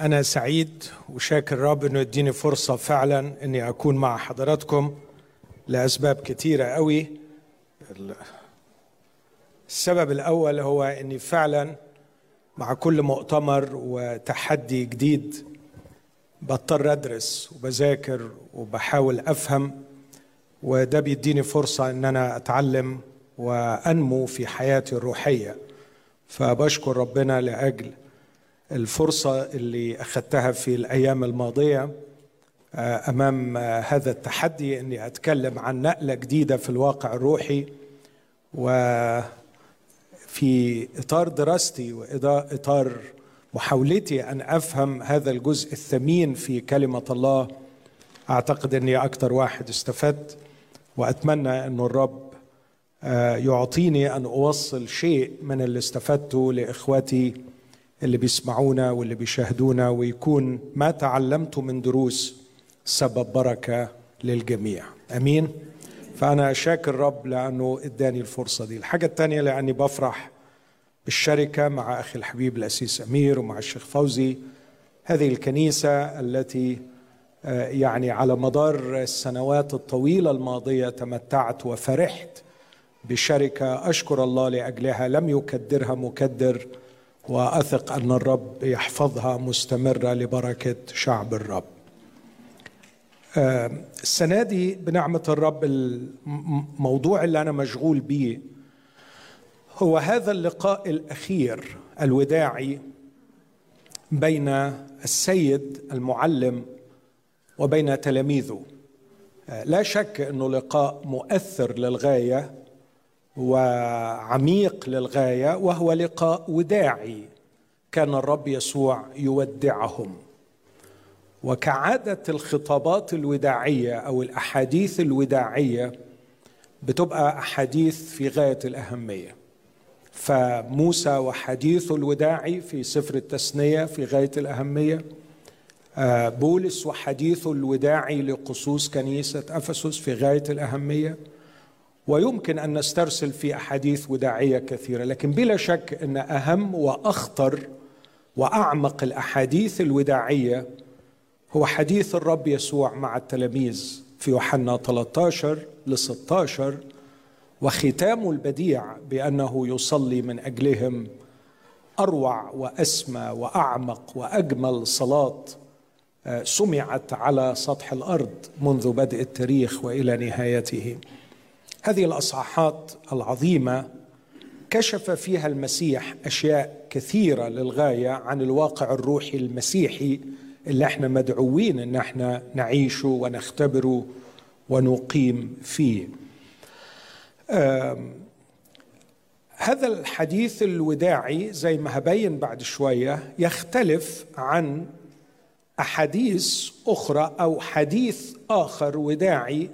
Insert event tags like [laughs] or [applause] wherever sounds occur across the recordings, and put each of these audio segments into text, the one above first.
أنا سعيد وشاكر الرب إنه يديني فرصة فعلا إني أكون مع حضراتكم لأسباب كتيرة قوي. السبب الأول هو إني فعلا مع كل مؤتمر وتحدي جديد بضطر أدرس وبذاكر وبحاول أفهم وده بيديني فرصة إن أنا أتعلم وأنمو في حياتي الروحية. فبشكر ربنا لأجل الفرصة اللي أخذتها في الأيام الماضية أمام هذا التحدي أني أتكلم عن نقلة جديدة في الواقع الروحي وفي إطار دراستي وإطار محاولتي أن أفهم هذا الجزء الثمين في كلمة الله. أعتقد أني أكثر واحد استفدت وأتمنى أن الرب يعطيني أن أوصل شيء من اللي استفدته لإخوتي اللي بيسمعونا واللي بيشاهدونا ويكون ما تعلمته من دروس سبب بركة للجميع. أمين؟ فأنا شاكر الرب لأنه إداني الفرصة دي. الحاجة الثانية لأني بفرح بالشركة مع أخي الحبيب الأسيس أمير ومع الشيخ فوزي. هذه الكنيسة التي يعني على مدار السنوات الطويلة الماضية تمتعت وفرحت بشركة أشكر الله لأجلها. لم يكدرها مكدر واثق ان الرب يحفظها مستمرة لبركة شعب الرب. السنة دي بنعمة الرب الموضوع اللي أنا مشغول بيه هو هذا اللقاء الأخير الوداعي بين السيد المعلم وبين تلاميذه. لا شك إنه لقاء مؤثر للغاية وعميق للغاية وهو لقاء وداعي. كان الرب يسوع يودعهم. وكعادة الخطابات الوداعية أو الأحاديث الوداعية بتبقى أحاديث في غاية الأهمية. فموسى وحديثه الوداعي في سفر التثنية في غاية الأهمية. بولس وحديثه الوداعي لقصوص كنيسة أفسس في غاية الأهمية. ويمكن أن نسترسل في أحاديث وداعية كثيرة لكن بلا شك أن أهم وأخطر وأعمق الأحاديث الوداعية هو حديث الرب يسوع مع التلاميذ في يوحنا 13 ل 16 وختامه البديع بأنه يصلي من أجلهم أروع وأسمى وأعمق وأجمل صلاة سمعت على سطح الأرض منذ بدء التاريخ وإلى نهايته. هذه الأصحاحات العظيمة كشف فيها المسيح أشياء كثيرة للغاية عن الواقع الروحي المسيحي اللي إحنا مدعوين إن إحنا نعيشه ونختبره ونقيم فيه. هذا الحديث الوداعي زي ما هبين بعد شوية يختلف عن أحاديث أخرى أو حديث آخر وداعي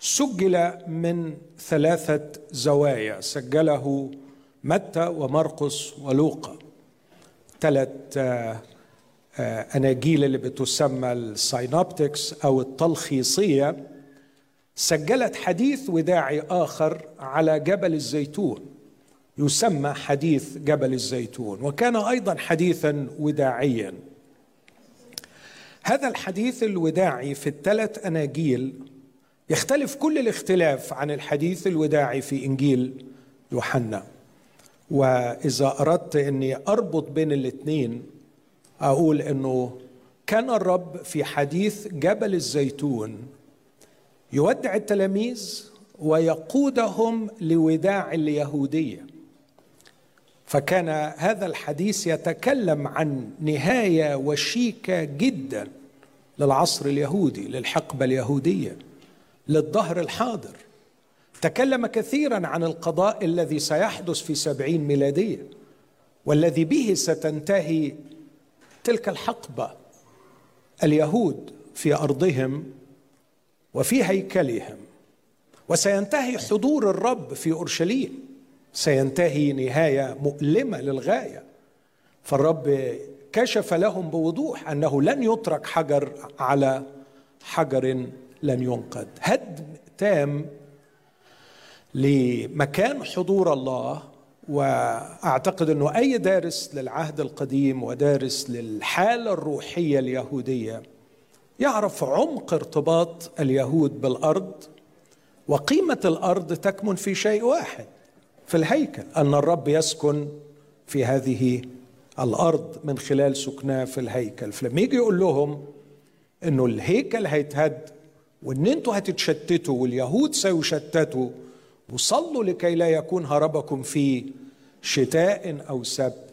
سجل من ثلاثة زوايا سجله متى ومرقس ولوقا. ثلاث أناجيل اللي بتسمى الساينوبتكس أو التلخيصية سجلت حديث وداعي آخر على جبل الزيتون. يسمى حديث جبل الزيتون وكان أيضا حديثا وداعيا. هذا الحديث الوداعي في الثلاث أناجيل يختلف كل الاختلاف عن الحديث الوداعي في إنجيل يوحنا. وإذا أردت أني أربط بين الاثنين أقول إنه كان الرب في حديث جبل الزيتون يودع التلاميذ ويقودهم لوداع اليهودية. فكان هذا الحديث يتكلم عن نهاية وشيكة جدا للعصر اليهودي للحقبة اليهودية. للظهر الحاضر. تكلم كثيرا عن القضاء الذي سيحدث في سبعين ميلادية والذي به ستنتهي تلك الحقبة. اليهود في أرضهم وفي هيكلهم. وسينتهي حضور الرب في أورشليم. سينتهي نهاية مؤلمة للغاية. فالرب كشف لهم بوضوح أنه لن يترك حجر على حجر لن ينقذ هدم تام لمكان حضور الله وأعتقد إنه أي دارس للعهد القديم ودارس للحالة الروحية اليهودية يعرف عمق ارتباط اليهود بالأرض وقيمة الأرض تكمن في شيء واحد في الهيكل أن الرب يسكن في هذه الأرض من خلال سكناه في الهيكل. فلما يجي يقول لهم إنه الهيكل هيتهد وإن أنتوا هتتشتتوا واليهود سيشتتوا وصلوا لكي لا يكون هربكم في شتاء أو سبت.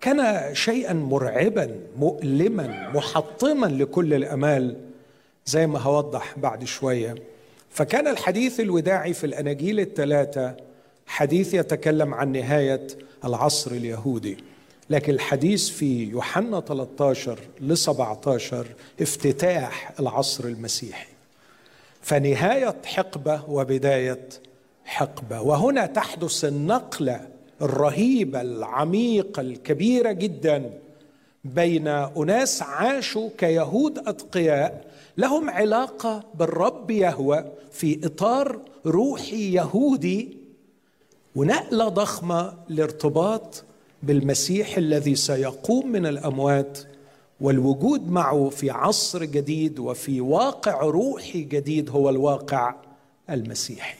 كان شيئا مرعبا مؤلما محطما لكل الأمال زي ما هوضح بعد شوية. فكان الحديث الوداعي في الأناجيل الثلاثة حديث يتكلم عن نهاية العصر اليهودي. لكن الحديث في يوحنا 13 ل 17 افتتاح العصر المسيحي. فنهاية حقبة وبداية حقبة. وهنا تحدث النقله الرهيبه العميقه الكبيره جدا بين أناس عاشوا كيهود أتقياء. لهم علاقة بالرب يهوى في إطار روحي يهودي. ونقلة ضخمة لارتباط بالمسيح الذي سيقوم من الأموات والوجود معه في عصر جديد وفي واقع روحي جديد هو الواقع المسيحي.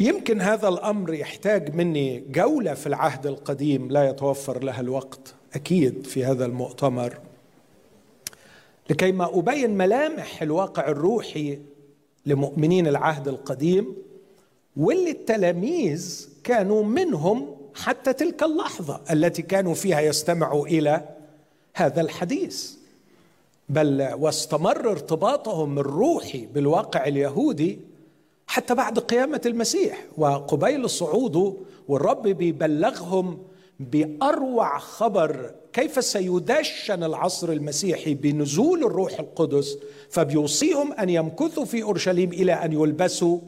يمكن هذا الأمر يحتاج مني جولة في العهد القديم لا يتوفر لها الوقت أكيد في هذا المؤتمر. لكي ما أبين ملامح الواقع الروحي لمؤمنين العهد القديم واللي التلاميذ كانوا منهم حتى تلك اللحظة التي كانوا فيها يستمعوا إلى هذا الحديث. بل واستمر ارتباطهم الروحي بالواقع اليهودي حتى بعد قيامة المسيح وقبيل صعوده والرب بيبلغهم بأروع خبر كيف سيدشن العصر المسيحي بنزول الروح القدس فبيوصيهم أن يمكثوا في أورشليم إلى أن يلبسوا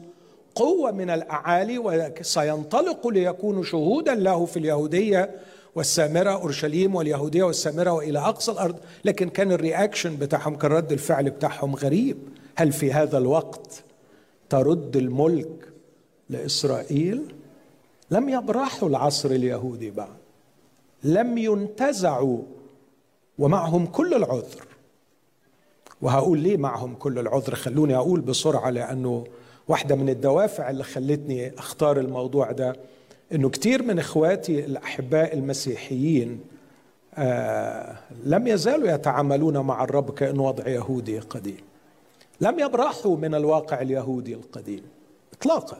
قوة من الأعالي وسينطلقوا ليكونوا شهودا له في اليهودية والسامرة أورشليم واليهودية والسامرة وإلى أقصى الأرض. لكن كان الرياكشن بتاعهم كان رد الفعل بتاعهم غريب. هل في هذا الوقت ترد الملك لإسرائيل؟ لم يبرحوا العصر اليهودي بعد. لم ينتزعوا. ومعهم كل العذر. وهقول ليه معهم كل العذر؟ خلوني أقول بسرعة لأنه واحدة من الدوافع اللي خلتني أختار الموضوع ده إنه كتير من إخواتي الأحباء المسيحيين آه لم يزالوا يتعاملون مع الرب كأنه وضع يهودي قديم. لم يبرحوا من الواقع اليهودي القديم اطلاقا.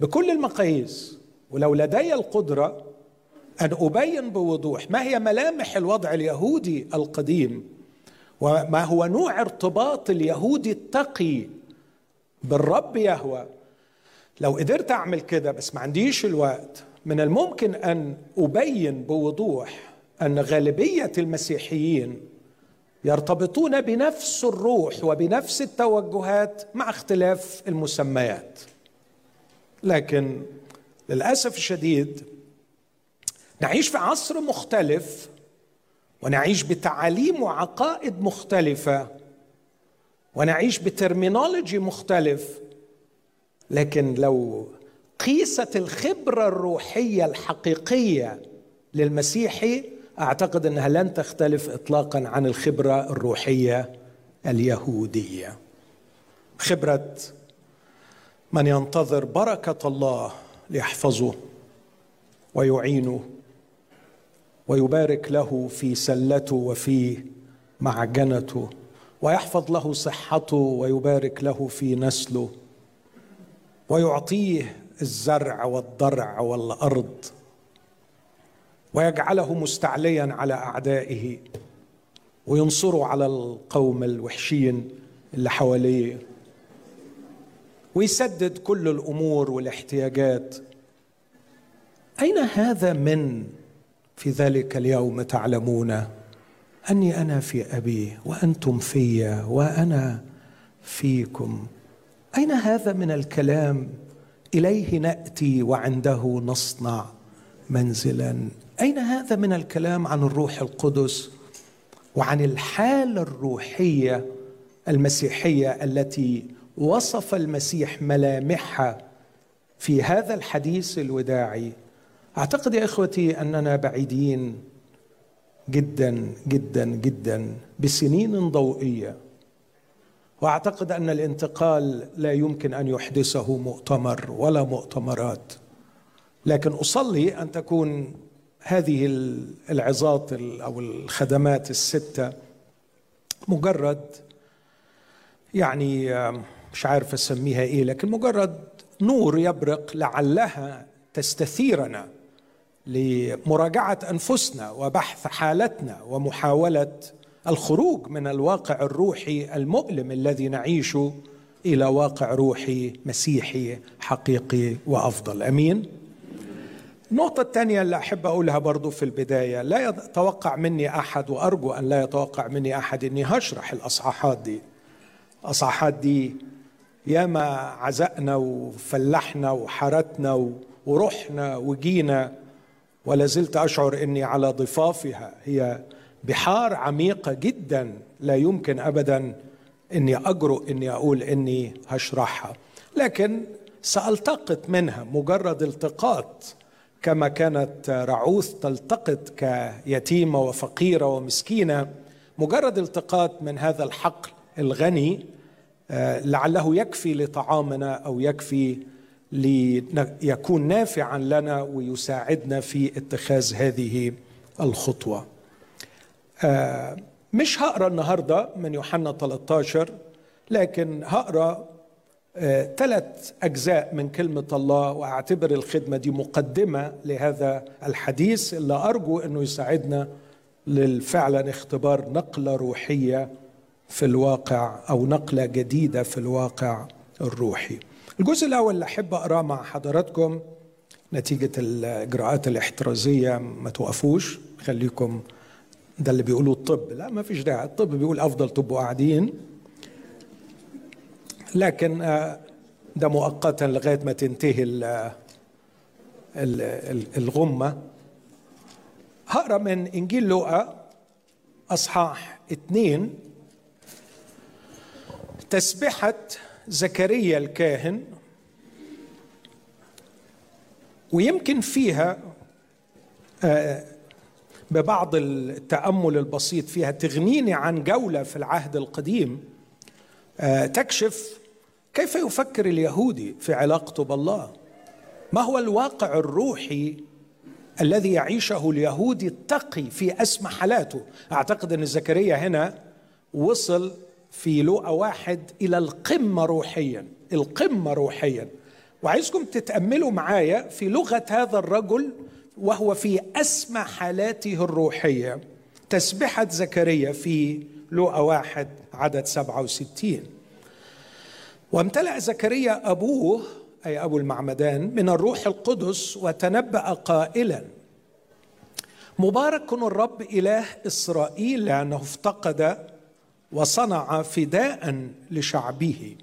بكل المقاييس ولو لدي القدرة أن أبين بوضوح ما هي ملامح الوضع اليهودي القديم وما هو نوع ارتباط اليهودي التقي بالرب يهوى. لو قدرت أعمل كده بس ما عنديش الوقت من الممكن أن أبين بوضوح أن غالبية المسيحيين يرتبطون بنفس الروح وبنفس التوجهات مع اختلاف المسميات. لكن للأسف الشديد نعيش في عصر مختلف ونعيش بتعاليم وعقائد مختلفة ونعيش بترمينولوجي مختلف. لكن لو قيست الخبرة الروحية الحقيقية للمسيحي أعتقد إنها لن تختلف اطلاقا عن الخبرة الروحية اليهودية. خبرة من ينتظر بركة الله ليحفظه ويعينه ويبارك له في سلته وفي معجنته. ويحفظ له صحته ويبارك له في نسله ويعطيه الزرع والضرع والأرض ويجعله مستعليا على أعدائه وينصره على القوم الوحشين اللي حواليه ويسدد كل الأمور والاحتياجات. أين هذا من في ذلك اليوم تعلمون أني أنا في أبي وأنتم في وأنا فيكم. أين هذا من الكلام؟ إليه نأتي وعنده نصنع منزلا. أين هذا من الكلام عن الروح القدس وعن الحالة في هذا الحديث الوداعي؟ أعتقد يا إخوتي أننا بعيدين. جدا جدا جدا بسنين ضوئية. وأعتقد أن الانتقال لا يمكن أن يحدثه مؤتمر ولا مؤتمرات. لكن أصلي أن تكون هذه العظات أو الخدمات الستة مجرد يعني مش عارف أسميها إيه لكن مجرد نور يبرق لعلها تستثيرنا. لمراجعة أنفسنا وبحث حالتنا ومحاولة الخروج من الواقع الروحي المؤلم الذي نعيشه إلى واقع روحي مسيحي حقيقي وأفضل. أمين؟ النقطة الثانية اللي أحب أقولها برضو في البداية لا يتوقع مني أحد وأرجو أن لا يتوقع مني أحد أني هشرح الأصحاحات دي. الأصحاحات دي ياما عزقنا وفلحنا وحرتنا ورحنا وجينا ولا زلت أشعر أني على ضفافها. هي بحار عميقة جدا. لا يمكن أبدا أني أجرؤ أني أقول أني هشرحها. لكن سألتقط منها مجرد التقاط كما كانت رعوث تلتقط كيتيمة وفقيرة ومسكينة. مجرد التقاط من هذا الحقل الغني آه، لعله يكفي لطعامنا أو يكفي ليكون نافعا لنا ويساعدنا في اتخاذ هذه الخطوة آه، مش هقرأ النهارده من يوحنا 13 لكن هقرأ ثلاث آه، أجزاء من كلمة الله وأعتبر الخدمة دي مقدمة لهذا الحديث اللي أرجو إنه يساعدنا لفعلا اختبار نقلة روحية في الواقع أو نقلة جديدة في الواقع الروحي. الجزء الأول اللي أحب أقرأه مع حضراتكم نتيجة الإجراءات الاحترازية ما توقفوش خليكم ده اللي بيقولوا الطب. لا ما فيش داعي الطب بيقول أفضل تبقوا قاعدين لكن آه، ده مؤقتا لغاية ما تنتهي الغمة. هقرأ من إنجيل لوقا أصحاح اثنين تسبحه زكريا الكاهن ويمكن فيها آه ببعض التأمل البسيط فيها تغنيني عن جولة في العهد القديم آه، تكشف كيف يفكر اليهودي في علاقته بالله. ما هو الواقع الروحي الذي يعيشه اليهودي التقي في اسمى حالاته؟ أعتقد أن زكريا هنا وصل في لوقا واحد إلى القمة روحيا القمة روحيا. وعايزكم تتأملوا معايا في لغة هذا الرجل وهو في أسمى حالاته الروحية. تسبحة زكريا في لوقا واحد عدد سبعة وستين. وامتلأ زكريا أبوه أي أبو المعمدان من الروح القدس وتنبأ قائلا مبارك الرب إله إسرائيل لأنه افتقد وصنع فداء لشعبه.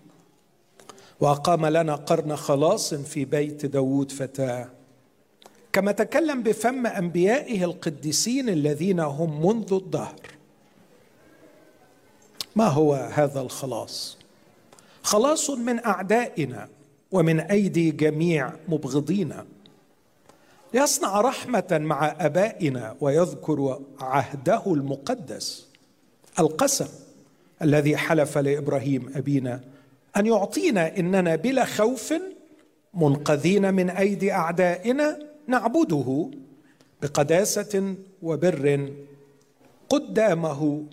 وأقام لنا قرن خلاص في بيت داود فتاة. كما تكلم بفم أنبيائه القديسين الذين هم منذ الدهر. ما هو هذا الخلاص؟ خلاص من أعدائنا ومن أيدي جميع مبغضينا ليصنع رحمة مع آبائنا ويذكر عهده المقدس. القسم. الذي حلف لإبراهيم أبينا أن يعطينا إننا بلا خوف منقذين من أيدي أعدائنا نعبده بقداسة وبر قدامه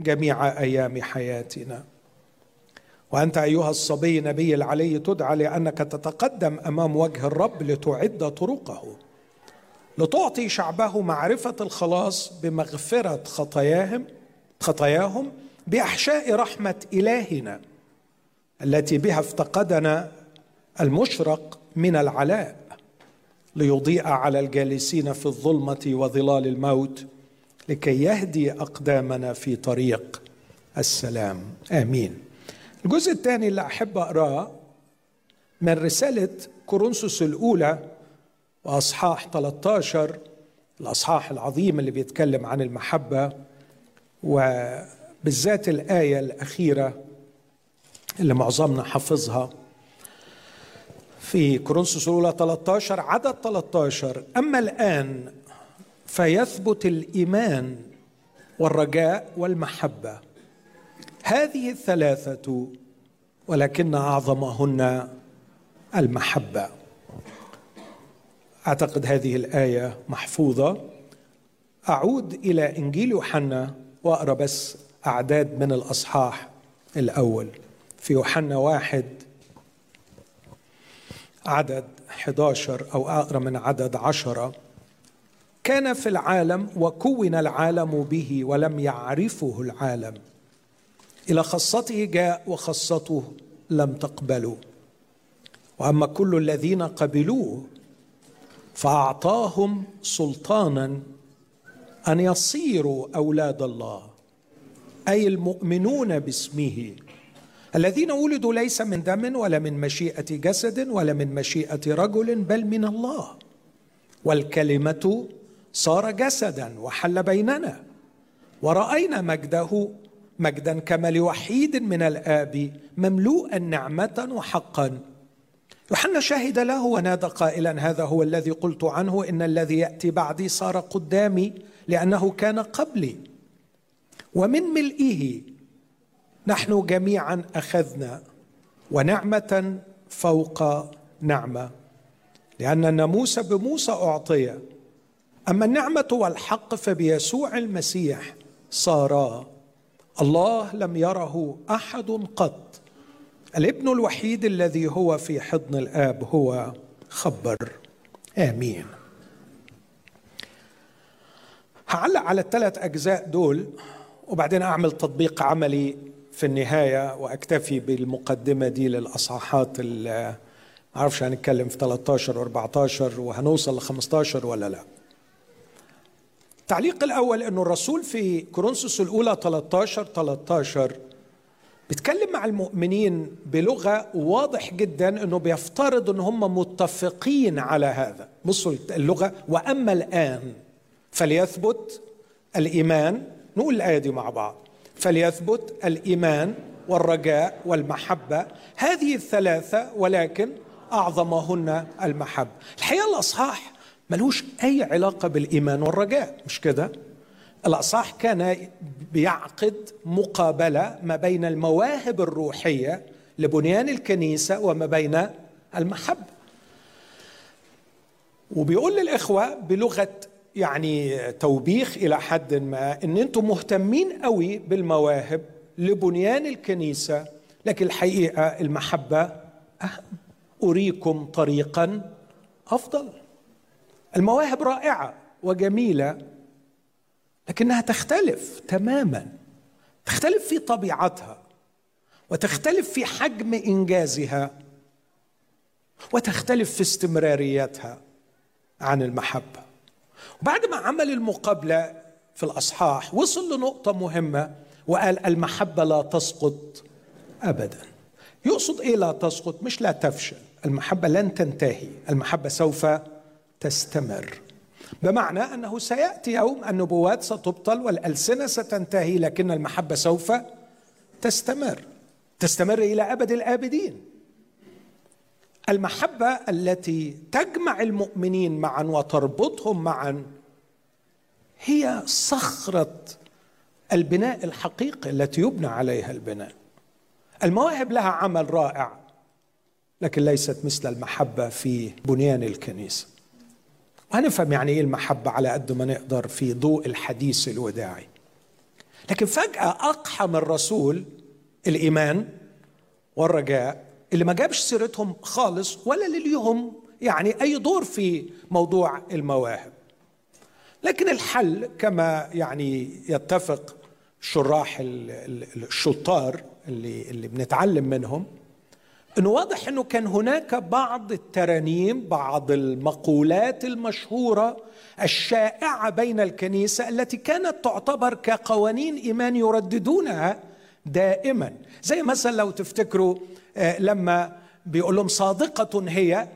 جميع أيام حياتنا. وأنت أيها الصبي نبي العلي تدعى لأنك تتقدم أمام وجه الرب لتعد طرقه لتعطي شعبه معرفة الخلاص بمغفرة خطاياهم خطاياهم بأحشاء رحمة إلهنا التي بها افتقدنا المشرق من العلاء ليضيء على الجالسين في الظلمة وظلال الموت لكي يهدي أقدامنا في طريق السلام. آمين. الجزء الثاني اللي أحب أقرأه من رسالة كورنثوس الأولى وأصحاح 13 الأصحاح العظيم اللي بيتكلم عن المحبة وبالذات الآية الأخيرة اللي معظمنا حافظها في كورنثوس الأولى 13 عدد 13 أما الآن فيثبت الإيمان والرجاء والمحبة. هذه الثلاثة ولكن أعظمهن المحبة. أعتقد هذه الآية محفوظة. أعود إلى إنجيل يوحنا واقرا بس أعداد من الأصحاح الأول. في يوحنا واحد عدد 11 أو اقرا من عدد عشرة. كان في العالم وكون العالم به ولم يعرفه العالم. إلى خاصته جاء وخاصته لم تقبله. وأما كل الذين قبلوه فأعطاهم سلطانا أن يصيروا أولاد الله. أي المؤمنون باسمه. الذين ولدوا ليس من دم ولا من مشيئة جسد ولا من مشيئة رجل بل من الله. والكلمة صار جسدا وحل بيننا. ورأينا مجده مجدا كما لوحيد من الآب مملوءا نعمة وحقا. يوحنا شهد له ونادى قائلا هذا هو الذي قلت عنه إن الذي يأتي بعدي صار قدامي لأنه كان قبلي. ومن ملئه نحن جميعا أخذنا ونعمة فوق نعمة لأن الناموس بموسى أعطي أما النعمة والحق فبيسوع المسيح صارا. الله لم يره أحد قط. الابن الوحيد الذي هو في حضن الآب هو خبر. آمين. هعلق على الثلاث أجزاء دول وبعدين أعمل تطبيق عملي في النهاية وأكتفي بالمقدمة دي للأصحاحات اللي ما أعرفش هنتكلم في 13 و14 وهنوصل ل 15 ولا لا. التعليق الأول إنه الرسول في كورنثوس الأولى 13 13 بيتكلم مع المؤمنين بلغة واضح جدا إنه بيفترض إن هم متفقين على هذا. بصوا اللغة. وأما الآن فليثبت الإيمان نقول الآية دي مع بعض. فليثبت الإيمان والرجاء والمحبة. هذه الثلاثة ولكن أعظمهن المحبه الحقيقة الأصحاح ملوش أي علاقة بالإيمان والرجاء مش كده؟ الاصح كان بيعقد مقابلة ما بين المواهب الروحية لبنيان الكنيسة وما بين المحبة. وبيقول للإخوة بلغة يعني توبيخ إلى حد ما إن أنتم مهتمين قوي بالمواهب لبنيان الكنيسة لكن الحقيقة المحبة أهم. أريكم طريقا أفضل. المواهب رائعة وجميلة لكنها تختلف تماما. تختلف في طبيعتها وتختلف في حجم إنجازها وتختلف في استمراريتها عن المحبة. وبعد ما عمل المقابلة في الأصحاح وصل لنقطة مهمة وقال المحبة لا تسقط ابدا. يقصد إيه لا تسقط؟ مش لا تفشل. المحبة لن تنتهي. المحبة سوف تستمر. بمعنى أنه سيأتي يوم النبوات ستبطل والألسنة ستنتهي لكن المحبة سوف تستمر. تستمر إلى أبد الآبدين. المحبة التي تجمع المؤمنين معا وتربطهم معا هي صخرة البناء الحقيقي التي يبنى عليها البناء. المواهب لها عمل رائع لكن ليست مثل المحبة في بنيان الكنيسة. وهنفهم يعني إيه المحبة على قد ما نقدر في ضوء الحديث الوداعي. لكن فجأة أقحم الرسول الإيمان والرجاء اللي ما جابش سيرتهم خالص ولا ليهم يعني أي دور في موضوع المواهب. لكن الحل كما يعني يتفق شراح الشطار اللي اللي بنتعلم منهم إنه واضح إنه كان هناك بعض الترانيم بعض المقولات المشهورة الشائعة بين الكنيسة التي كانت تعتبر كقوانين إيمان يرددونها دائما. زي مثلا لو تفتكروا لما بيقول لهم صادقة هي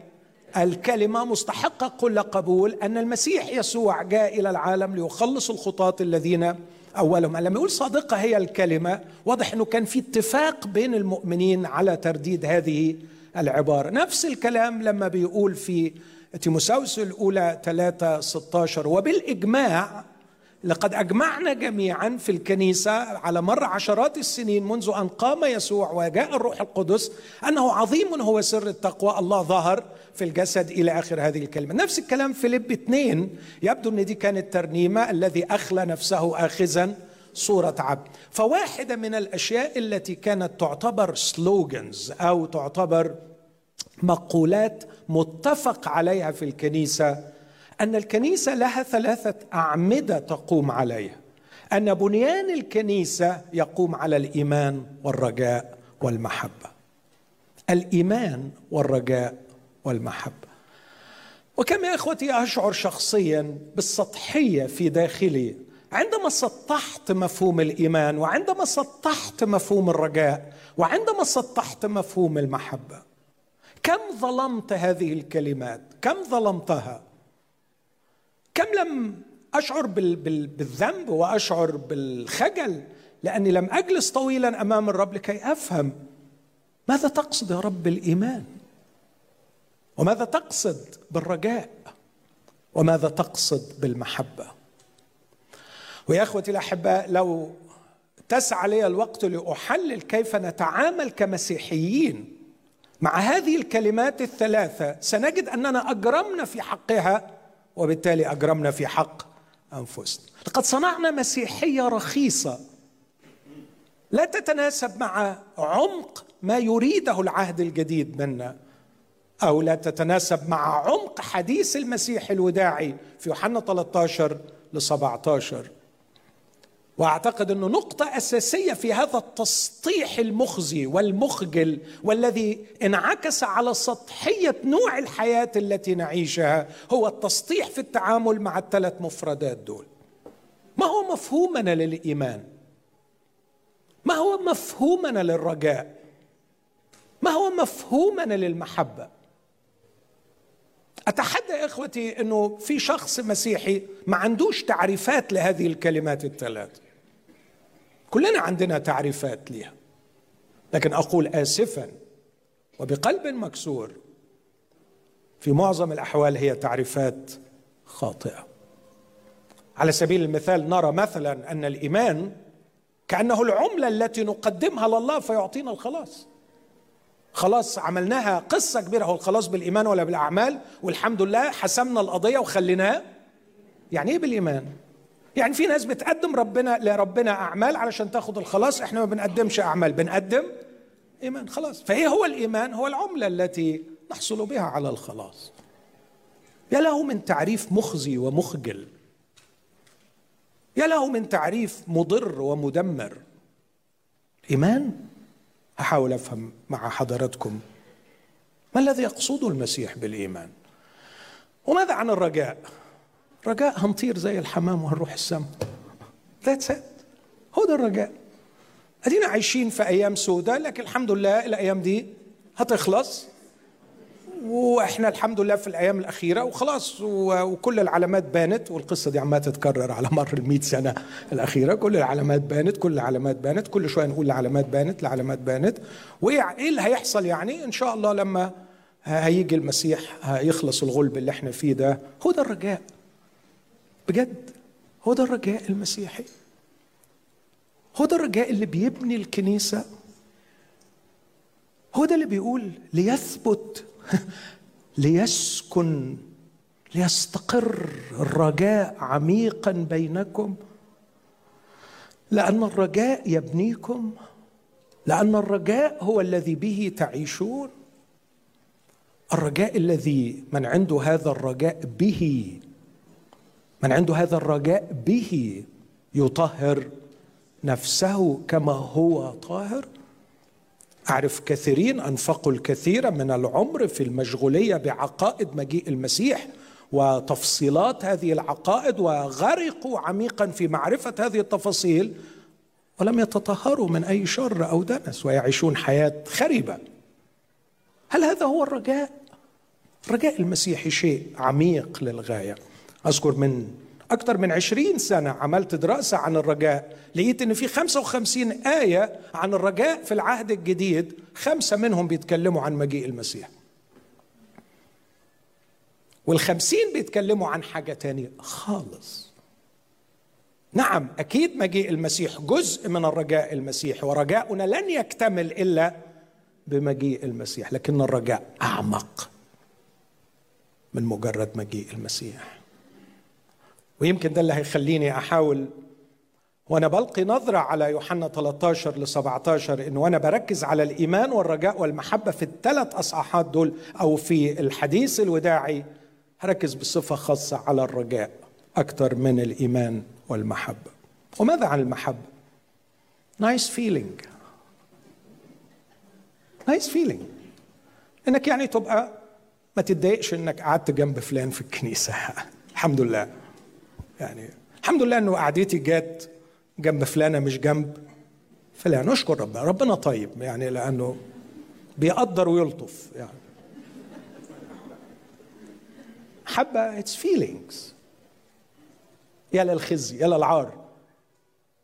الكلمة مستحقة كل قبول أن المسيح يسوع جاء إلى العالم ليخلص الخطاة الذين أولهم. لما يقول صادقة هي الكلمة واضح إنه كان في اتفاق بين المؤمنين على ترديد هذه العبارة. نفس الكلام لما بيقول في تيموساوس الأولى 3 16 وبالإجماع لقد أجمعنا جميعا في الكنيسة على مر عشرات السنين منذ أن قام يسوع وجاء الروح القدس أنه عظيم هو سر التقوى. الله ظهر في الجسد إلى آخر هذه الكلمة. نفس الكلام في لب اثنين. يبدو أن دي كانت ترنيمة. الذي أخلى نفسه آخذا صورة عبد. فواحدة من الأشياء التي كانت تعتبر سلوغنز أو تعتبر مقولات متفق عليها في الكنيسة أن الكنيسة لها ثلاثة أعمدة تقوم عليها. أن بنيان الكنيسة يقوم على الإيمان والرجاء والمحبة. الإيمان والرجاء والمحبة. وكم يا إخوتي أشعر شخصيا بالسطحية في داخلي عندما سطحت مفهوم الإيمان وعندما سطحت مفهوم الرجاء وعندما سطحت مفهوم المحبة كم ظلمت هذه الكلمات؟ كم ظلمتها؟ كم لم أشعر بالذنب وأشعر بالخجل لأني لم أجلس طويلا أمام الرب لكي أفهم. ماذا تقصد يا رب بالإيمان؟ وماذا تقصد بالرجاء؟ وماذا تقصد بالمحبة؟ ويا إخوتي الاحباء لو تسعى لي الوقت لأحلل كيف نتعامل كمسيحيين مع هذه الكلمات الثلاثة سنجد أننا أجرمنا في حقها. وبالتالي أجرمنا في حق أنفسنا. لقد صنعنا مسيحية رخيصة لا تتناسب مع عمق ما يريده العهد الجديد منا أو لا تتناسب مع عمق حديث المسيح الوداعي في يوحنا 13 ل 17 وأعتقد إنه نقطة أساسية في هذا التسطيح المخزي والمخجل والذي انعكس على سطحية نوع الحياة التي نعيشها هو التسطيح في التعامل مع الثلاث مفردات دول. ما هو مفهومنا للإيمان؟ ما هو مفهومنا للرجاء؟ ما هو مفهومنا للمحبة؟ أتحدى إخوتي إنه في شخص مسيحي ما عندوش تعريفات لهذه الكلمات الثلاث. كلنا عندنا تعريفات لها لكن أقول اسفا وبقلب مكسور في معظم الأحوال هي تعريفات خاطئة. على سبيل المثال نرى مثلا أن الإيمان كأنه العملة التي نقدمها لله فيعطينا الخلاص. خلاص عملناها قصة كبيرة. هو الخلاص بالإيمان ولا بالأعمال؟ والحمد لله حسمنا القضية وخليناه يعني إيه بالإيمان؟ يعني في ناس بتقدم ربنا لربنا أعمال علشان تاخد الخلاص إحنا ما بنقدمش أعمال بنقدم إيمان خلاص. فايه هو الإيمان هو العملة التي نحصل بها على الخلاص. يا له من تعريف مخزي ومخجل. يا له من تعريف مضر ومدمر. إيمان؟ أحاول أفهم مع حضراتكم ما الذي يقصده المسيح بالإيمان؟ وماذا عن الرجاء؟ رجاء هنطير زي الحمام وهنروح السماء ذاتس هو ده الرجاء. أدينا عايشين في أيام سوداء لكن الحمد لله الأيام دي هتخلص. وإحنا الحمد لله في الأيام الأخيرة وخلاص وكل العلامات بانت والقصة دي عمالة تتكرر على مر ال سنة الأخيرة. كل العلامات بانت كل العلامات بانت كل شوية نقول العلامات بانت العلامات بانت. وإيه اللي هيحصل يعني؟ إن شاء الله لما هيجي المسيح هيخلص الغلب اللي إحنا فيه ده. هو ده الرجاء. بجد هو ده الرجاء المسيحي. هو ده الرجاء اللي بيبني الكنيسة. هو ده اللي بيقول ليثبت [laughs] ليسكن ليستقر الرجاء عميقا بينكم. لأن الرجاء يبنيكم. لأن الرجاء هو الذي به تعيشون. الرجاء الذي من عنده هذا الرجاء به من عنده هذا الرجاء به يطهر نفسه كما هو طاهر. أعرف كثيرين أنفقوا الكثير من العمر في المشغولية بعقائد مجيء المسيح وتفصيلات هذه العقائد وغرقوا عميقا في معرفة هذه التفاصيل ولم يتطهروا من أي شر أو دنس ويعيشون حياة خربه هل هذا هو الرجاء؟ الرجاء المسيحي شيء عميق للغاية. أذكر من أكثر من عشرين سنة عملت دراسة عن الرجاء لقيت إن في 55 آية عن الرجاء في العهد الجديد خمسة منهم بيتكلموا عن مجيء المسيح. والخمسين بيتكلموا عن حاجة تانية خالص. نعم أكيد مجيء المسيح جزء من الرجاء المسيحي ورجاؤنا لن يكتمل إلا بمجيء المسيح لكن الرجاء أعمق من مجرد مجيء المسيح. ويمكن ده اللي هيخليني أحاول وأنا بلقي نظرة على يوحنا 13 ل 17 انه وأنا بركز على الإيمان والرجاء والمحبة في الثلاث اصحاحات دول أو في الحديث الوداعي هركز بصفة خاصة على الرجاء أكثر من الإيمان والمحبة. وماذا عن المحبة؟ nice feeling nice feeling إنك يعني تبقى ما تتضايقش إنك قعدت جنب فلان في الكنيسة. [laughs] الحمد لله. يعني الحمد لله إنه قعدتي جت جنب فلانة مش جنب فلان نشكر ربنا ربنا طيب يعني لأنه بيقدر ويلطف يعني. حبة it's feelings يا للخزي يا للعار.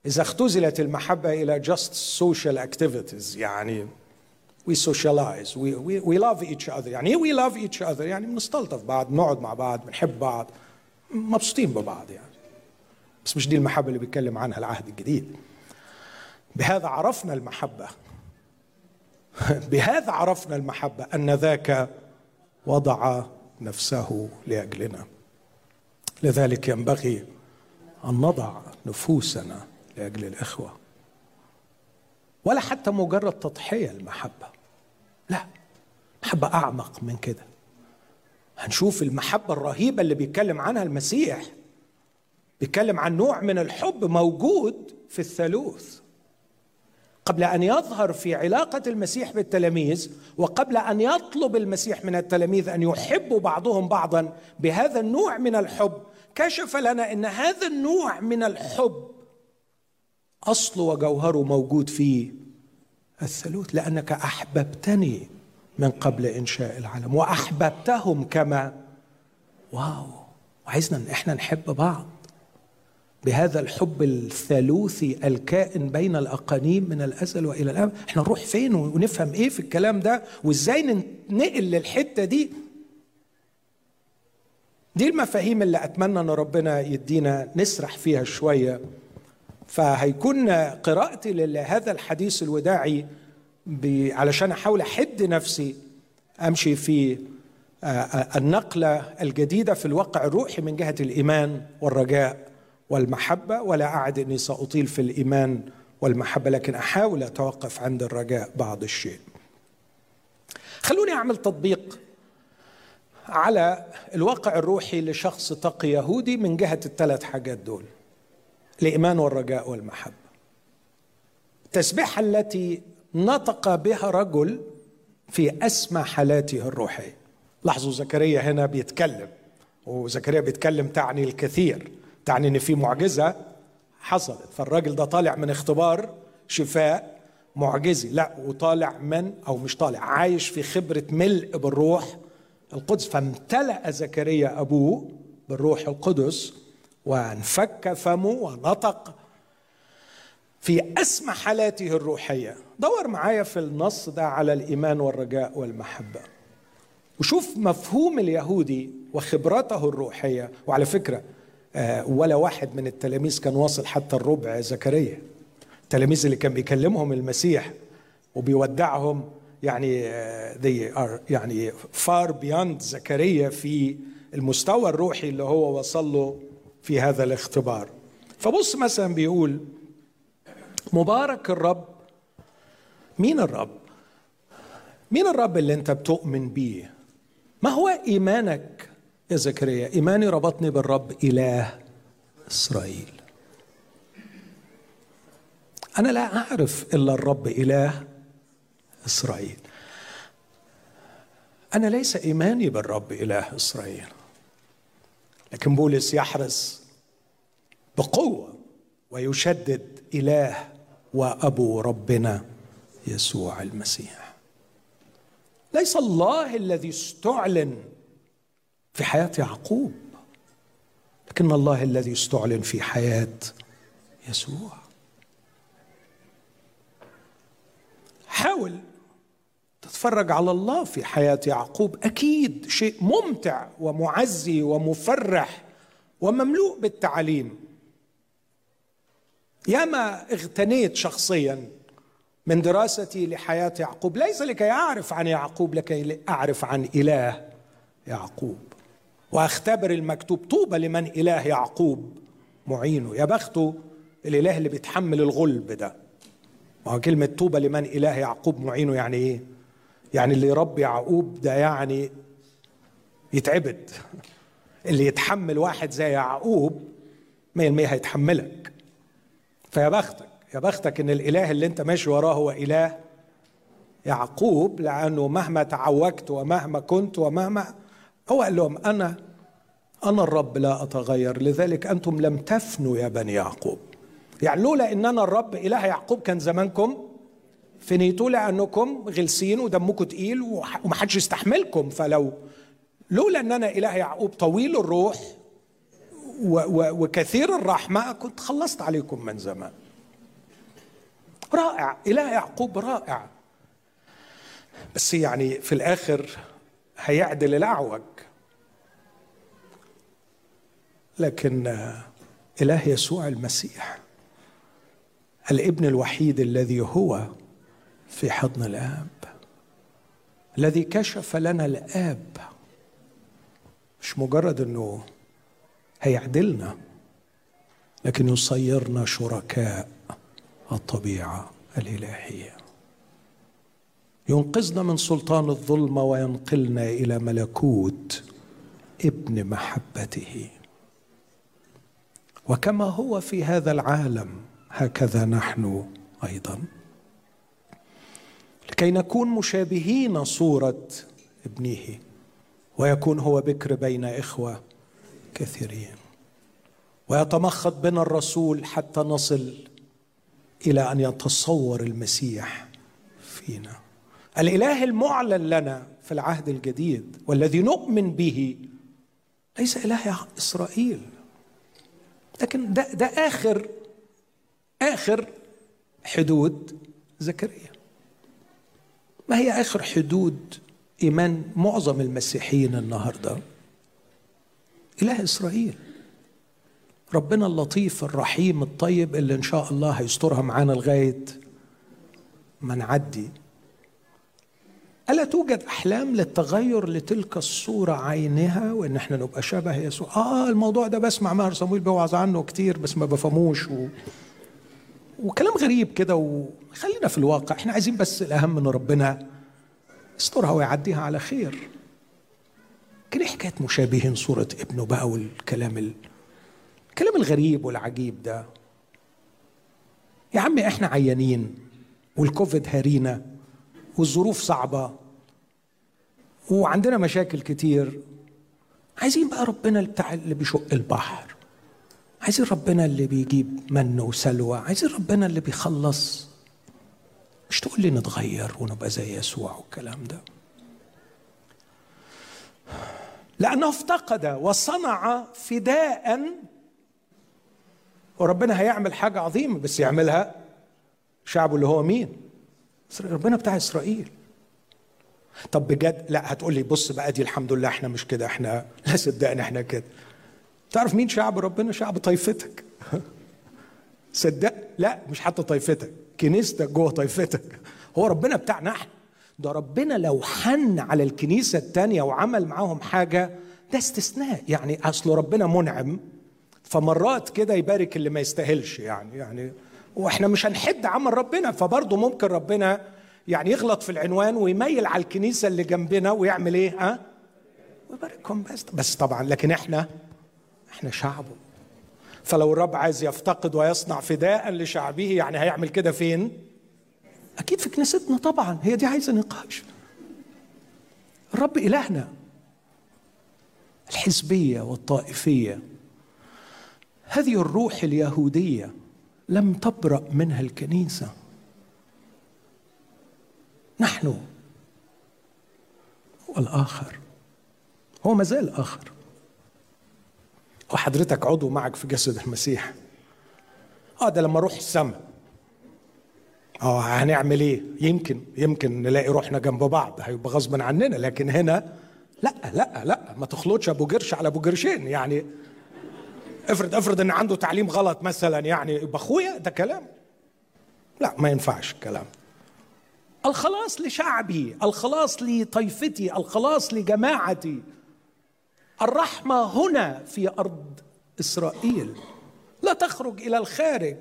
إذا اختزلت المحبة إلى just social activities يعني we socialize we, we, we love each يعني we love each other يعني بنستلطف بعض نقعد مع بعض بنحب بعض. مبسوطين ببعض يعني. بس مش دي المحبة اللي بيتكلم عنها العهد الجديد. بهذا عرفنا المحبة. [laughs] بهذا عرفنا المحبة أن ذاك وضع نفسه لأجلنا. لذلك ينبغي أن نضع نفوسنا لأجل الإخوة. ولا حتى مجرد تضحية المحبة. لا محبة أعمق من كده. هنشوف المحبة الرهيبة اللي بيتكلم عنها المسيح. بيتكلم عن نوع من الحب موجود في الثالوث. قبل أن يظهر في علاقة المسيح بالتلاميذ وقبل أن يطلب المسيح من التلاميذ أن يحبوا بعضهم بعضا بهذا النوع من الحب كشف لنا إن هذا النوع من الحب اصله وجوهره موجود في الثالوث لأنك أحببتني. من قبل إنشاء العالم. وأحببتهم كما واو وعايزنا إن إحنا نحب بعض. بهذا الحب الثالوثي الكائن بين الأقانيم من الأزل وإلى الابد إحنا نروح فين ونفهم إيه في الكلام ده؟ وإزاي ننقل للحته دي؟ دي المفاهيم اللي أتمنى إن ربنا يدينا نسرح فيها شوية. فهيكون قراءتي لهذا الحديث الوداعي علشان أحاول أحد نفسي أمشي في النقلة الجديدة في الواقع الروحي من جهة الإيمان والرجاء والمحبة ولا أعد إني سأطيل في الإيمان والمحبة لكن أحاول أتوقف عند الرجاء بعض الشيء. خلوني أعمل تطبيق على الواقع الروحي لشخص تقي يهودي من جهة الثلاث حاجات دول. الإيمان والرجاء والمحبة. التسبيحه التي نطق بها رجل في أسمى حالاته الروحية. لاحظوا زكريا هنا بيتكلم وزكريا بيتكلم تعني الكثير تعني إن في معجزة حصلت. فالراجل ده طالع من اختبار شفاء معجزي. لا وطالع من أو مش طالع عايش في خبرة ملء بالروح القدس. فامتلأ زكريا أبوه بالروح القدس وانفك فمه ونطق في أسمى حالاته الروحية. دور معايا في النص ده على الإيمان والرجاء والمحبة. وشوف مفهوم اليهودي وخبرته الروحية. وعلى فكرة ولا واحد من التلاميذ كان واصل حتى الربع زكريا. التلاميذ اللي كان بيكلمهم المسيح وبيودعهم يعني they are يعني far beyond زكريا في المستوى الروحي اللي هو وصل له في هذا الاختبار. فبص مثلا بيقول مبارك الرب مين الرب؟ مين الرب اللي انت بتؤمن بيه؟ ما هو إيمانك يا زكريا؟ إيماني ربطني بالرب إله إسرائيل. أنا لا أعرف إلا الرب إله إسرائيل. أنا ليس إيماني بالرب إله إسرائيل. لكن بولس يحرص بقوة ويشدد إله وأبو ربنا. يسوع المسيح. ليس الله الذي استعلن في حياة يعقوب لكن الله الذي استعلن في حياة يسوع. حاول تتفرج على الله في حياة يعقوب أكيد شيء ممتع ومعزي ومفرح ومملوء بالتعاليم ياما اغتنيت شخصيا من دراستي لحياة يعقوب. ليس لكي أعرف عن يعقوب لكي أعرف عن إله يعقوب. وأختبر المكتوب طوبى لمن إله يعقوب؟ معينه. يا بخته الإله اللي بيتحمل الغلب ده. ما كلمة طوبى لمن إله يعقوب معينه يعني إيه؟ يعني اللي يربي يعقوب ده يعني يتعبد. اللي يتحمل واحد زي يعقوب 100% هيتحملك. فيا بختك يا بختك إن الإله اللي أنت ماشي وراه هو إله يعقوب لأنه مهما تعوجت ومهما كنت ومهما هو قال لهم أنا أنا الرب لا أتغير لذلك أنتم لم تفنوا يا بني يعقوب. يعني لولا إن أنا الرب إله يعقوب كان زمانكم فنيتوا لأنكم غلسين ودمكم تقيل ومحدش يستحملكم. فلو لولا إن أنا إله يعقوب طويل الروح وكثير الرحمة كنت خلصت عليكم من زمان. رائع إله يعقوب رائع. بس يعني في الآخر هيعدل الأعوج. لكن إله يسوع المسيح الابن الوحيد الذي هو في حضن الآب الذي كشف لنا الآب. مش مجرد إنه هيعدلنا لكن يصيرنا شركاء. الطبيعة الإلهية. ينقذنا من سلطان الظلمه وينقلنا إلى ملكوت ابن محبته. وكما هو في هذا العالم هكذا نحن أيضا. لكي نكون مشابهين صورة ابنه ويكون هو بكر بين إخوة كثيرين. ويتمخض بنا الرسول حتى نصل إلى أن يتصور المسيح فينا. الإله المعلن لنا في العهد الجديد والذي نؤمن به ليس إله إسرائيل. لكن ده ده آخر آخر حدود زكريا. ما هي آخر حدود إيمان معظم المسيحيين النهارده؟ إله إسرائيل. ربنا اللطيف الرحيم الطيب اللي إن شاء الله هيسترها معانا لغاية ما نعدي ألا توجد أحلام للتغير لتلك الصورة عينها وإن إحنا نبقى شبه يسوع؟ آه الموضوع ده بسمع ماهر صمويل بيوعظ عنه كتير بس ما بفهموش و... وكلام غريب كده وخلينا في الواقع إحنا عايزين بس الأهم إن ربنا يسترها ويعديها على خير. لكن إيه حكاية مشابهين صورة ابنه بقى والكلام ال... الكلام الغريب والعجيب ده. يا عمي إحنا عيانين والكوفيد هارينا والظروف صعبة وعندنا مشاكل كتير. عايزين بقى ربنا بتاع اللي بيشق البحر. عايزين ربنا اللي بيجيب من وسلوى. عايزين ربنا اللي بيخلص. مش تقول لي نتغير ونبقى زي يسوع والكلام ده. لأنه افتقد وصنع فداء وربنا هيعمل حاجة عظيمة بس يعملها شعبه اللي هو مين؟ ربنا بتاع إسرائيل. طب بجد؟ لا هتقول لي بص بقى دي الحمد لله إحنا مش كده إحنا [laughs] لا صدقني إحنا كده. تعرف مين شعب ربنا؟ شعب طائفتك. [laughs] صدق؟ لا مش حتى طائفتك كنيستك جوه طائفتك. هو ربنا بتاعنا إحنا. ده ربنا لو حن على الكنيسة التانية وعمل معاهم حاجة ده استثناء. يعني أصل ربنا منعم. فمرات كده يبارك اللي ما يستاهلش يعني يعني وإحنا مش هنحد عمل ربنا فبرضه ممكن ربنا يعني يغلط في العنوان ويميل على الكنيسة اللي جنبنا ويعمل إيه ها؟ ويباركهم بس. بس طبعا لكن إحنا إحنا شعبه فلو الرب عايز يفتقد ويصنع فداء لشعبه يعني هيعمل كده فين؟ أكيد في كنيستنا طبعا. هي دي عايزة نقاش. الرب إلهنا. الحزبية والطائفية. هذه الروح اليهودية لم تبرأ منها الكنيسة. نحن والآخر هو ما زال آخر. وحضرتك عضو معك في جسد المسيح. آه ده لما أروح السماء. آه هنعمل إيه؟ يمكن يمكن نلاقي روحنا جنب بعض هيبقى غصبا عننا لكن هنا لا لا لا ما تخلطش أبو قرش على أبو قرشين يعني افرض افرض إن عنده تعليم غلط مثلا يعني يبقى أخويا؟ ده كلام. لا ما ينفعش الكلام. الخلاص لشعبي الخلاص لطائفتي الخلاص لجماعتي. الرحمة هنا في أرض إسرائيل. لا تخرج إلى الخارج.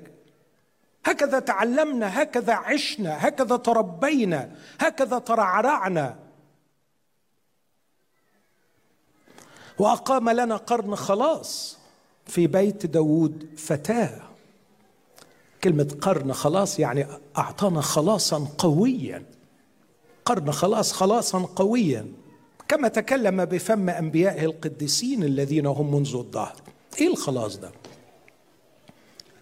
هكذا تعلمنا هكذا عشنا هكذا تربينا هكذا ترعرعنا. وأقام لنا قرن خلاص. في بيت داود فتاة. كلمة قرن خلاص يعني أعطانا خلاصا قويا. قرن خلاص خلاصا قويا. كما تكلم بفم أنبيائه القديسين الذين هم منذ الظهر. إيه الخلاص ده؟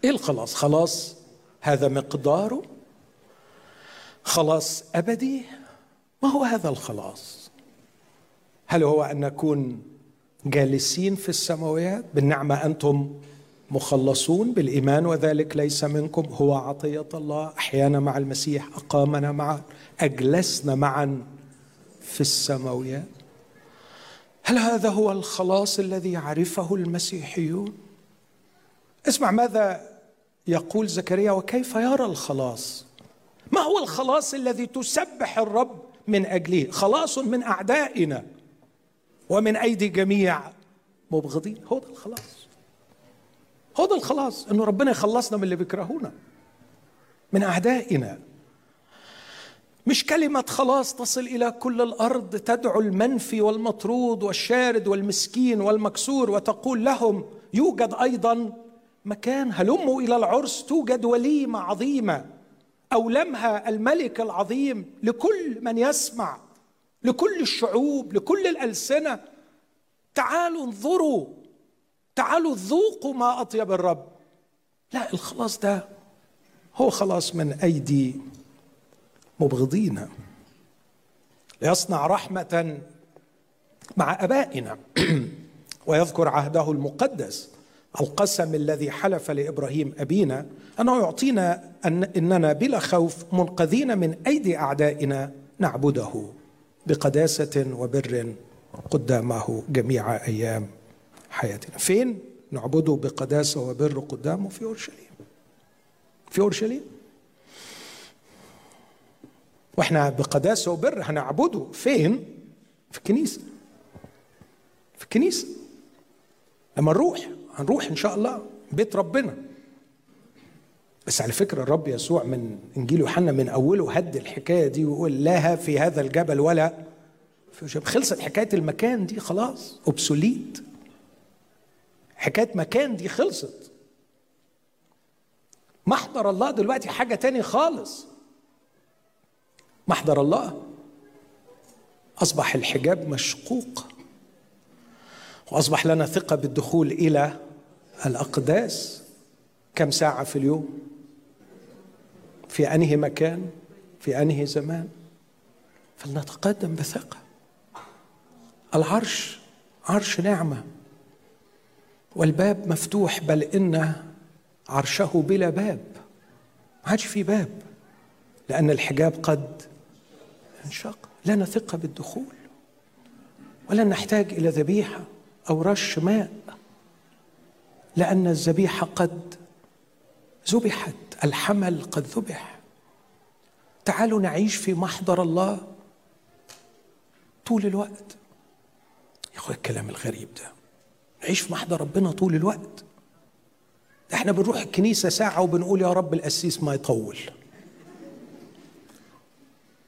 إيه الخلاص؟ خلاص هذا مقداره. خلاص أبدي. ما هو هذا الخلاص؟ هل هو أن نكون جالسين في السماوات بالنعمة أنتم مخلصون بالإيمان وذلك ليس منكم. هو عطية الله أحيانا مع المسيح أقامنا معه أجلسنا معا في السماويات هل هذا هو الخلاص الذي يعرفه المسيحيون؟ اسمع ماذا يقول زكريا وكيف يرى الخلاص؟ ما هو الخلاص الذي تسبح الرب من أجله؟ خلاص من أعدائنا. ومن أيدي جميع مبغضين. هو ده الخلاص. هو ده الخلاص. إنه ربنا يخلصنا من اللي بيكرهونا. من أعدائنا. مش كلمة خلاص تصل إلى كل الأرض تدعو المنفي والمطرود والشارد والمسكين والمكسور وتقول لهم يوجد أيضا مكان هلموا إلى العرس توجد وليمة عظيمة اولمها الملك العظيم لكل من يسمع لكل الشعوب لكل الألسنة. تعالوا انظروا. تعالوا ذوقوا ما أطيب الرب. لا الخلاص ده هو خلاص من أيدي مبغضينا ليصنع رحمة مع آبائنا. [clears throat] ويذكر عهده المقدس القسم الذي حلف لإبراهيم أبينا أنه يعطينا أن إننا بلا خوف منقذين من أيدي أعدائنا نعبده. بقداسة وبر قدامه جميع أيام حياتنا. فين نعبده بقداسة وبر قدامه؟ في أورشليم. في أورشليم. وإحنا بقداسة وبر هنعبده. فين؟ في الكنيسة. في الكنيسة. لما نروح هنروح إن شاء الله بيت ربنا. بس على فكرة الرب يسوع من إنجيل يوحنا من أوله هد الحكاية دي ويقول لا في هذا الجبل ولا في خلصت حكاية المكان دي خلاص أبسوليت حكاية مكان دي خلصت. محضر الله دلوقتي حاجة تاني خالص. محضر الله. أصبح الحجاب مشقوق. وأصبح لنا ثقة بالدخول إلى الأقداس. كم ساعة في اليوم؟ في أنهي مكان في أنهي زمان. فلنتقدم بثقة. العرش عرش نعمة. والباب مفتوح بل إن عرشه بلا باب. ما عادش في باب لأن الحجاب قد انشق. لنا ثقه بالدخول ولن نحتاج إلى ذبيحة أو رش ماء لأن الذبيحة قد ذبحت الحمل قد ذبح. تعالوا نعيش في محضر الله طول الوقت. يا اخويا الكلام الغريب ده. نعيش في محضر ربنا طول الوقت. إحنا بنروح الكنيسة ساعة وبنقول يا رب القسيس ما يطول.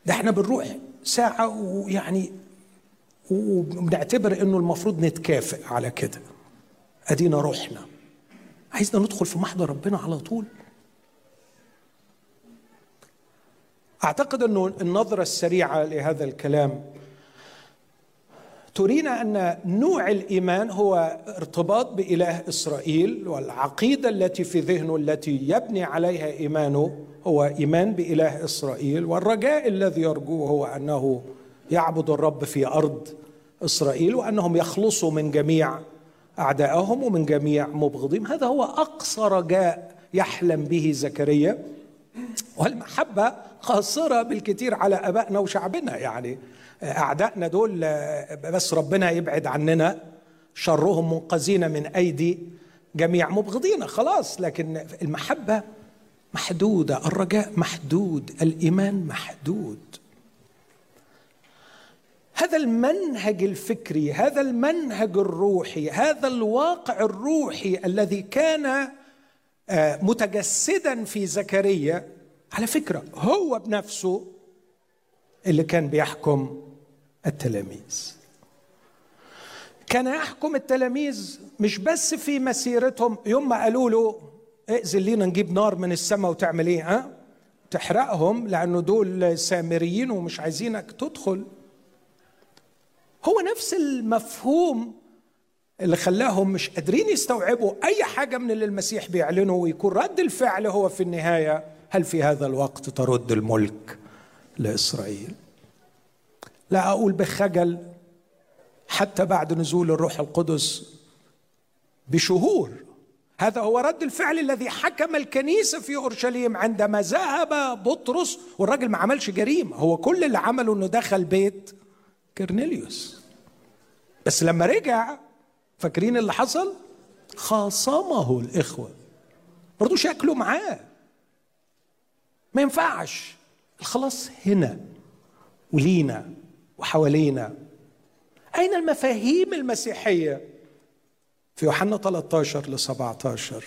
ده إحنا بنروح ساعة ويعني وبنعتبر إنه المفروض نتكافئ على كده. أدينا روحنا. عايزنا ندخل في محضر ربنا على طول. أعتقد أنه النظرة السريعة لهذا الكلام ترينا أن نوع الإيمان هو ارتباط بإله إسرائيل والعقيدة التي في ذهنه التي يبني عليها إيمانه هو إيمان بإله إسرائيل والرجاء الذي يرجوه هو أنه يعبد الرب في أرض إسرائيل وأنهم يخلصوا من جميع اعدائهم ومن جميع مبغضيهم. هذا هو اقصى رجاء يحلم به زكريا. والمحبة قاصرة بالكثير على أبائنا وشعبنا. يعني أعدائنا دول بس ربنا يبعد عننا. شرهم منقذين من أيدي جميع مبغضين. خلاص لكن المحبة محدودة. الرجاء محدود. الإيمان محدود. هذا المنهج الفكري هذا المنهج الروحي هذا الواقع الروحي الذي كان آه، متجسدا في زكريا على فكرة هو بنفسه اللي كان بيحكم التلاميذ. كان يحكم التلاميذ مش بس في مسيرتهم يوم ما قالوا له ائذن لينا نجيب نار من السماء وتعمل إيه؟ ها؟ تحرقهم لأنه دول سامريين ومش عايزينك تدخل. هو نفس المفهوم اللي خلاهم مش قادرين يستوعبوا أي حاجة من اللي المسيح بيعلنه ويكون رد الفعل هو في النهاية هل في هذا الوقت ترد الملك لإسرائيل؟ لا أقول بخجل حتى بعد نزول الروح القدس بشهور. هذا هو رد الفعل الذي حكم الكنيسة في أورشليم عندما ذهب بطرس والراجل ما عملش جريمة هو كل اللي عمله إنه دخل بيت كرنيليوس بس لما رجع فاكرين اللي حصل؟ خاصمه الإخوة. برضو شكله معاه. ما ينفعش. الخلاص هنا ولينا وحوالينا. أين المفاهيم المسيحية؟ في يوحنا 13 ل 17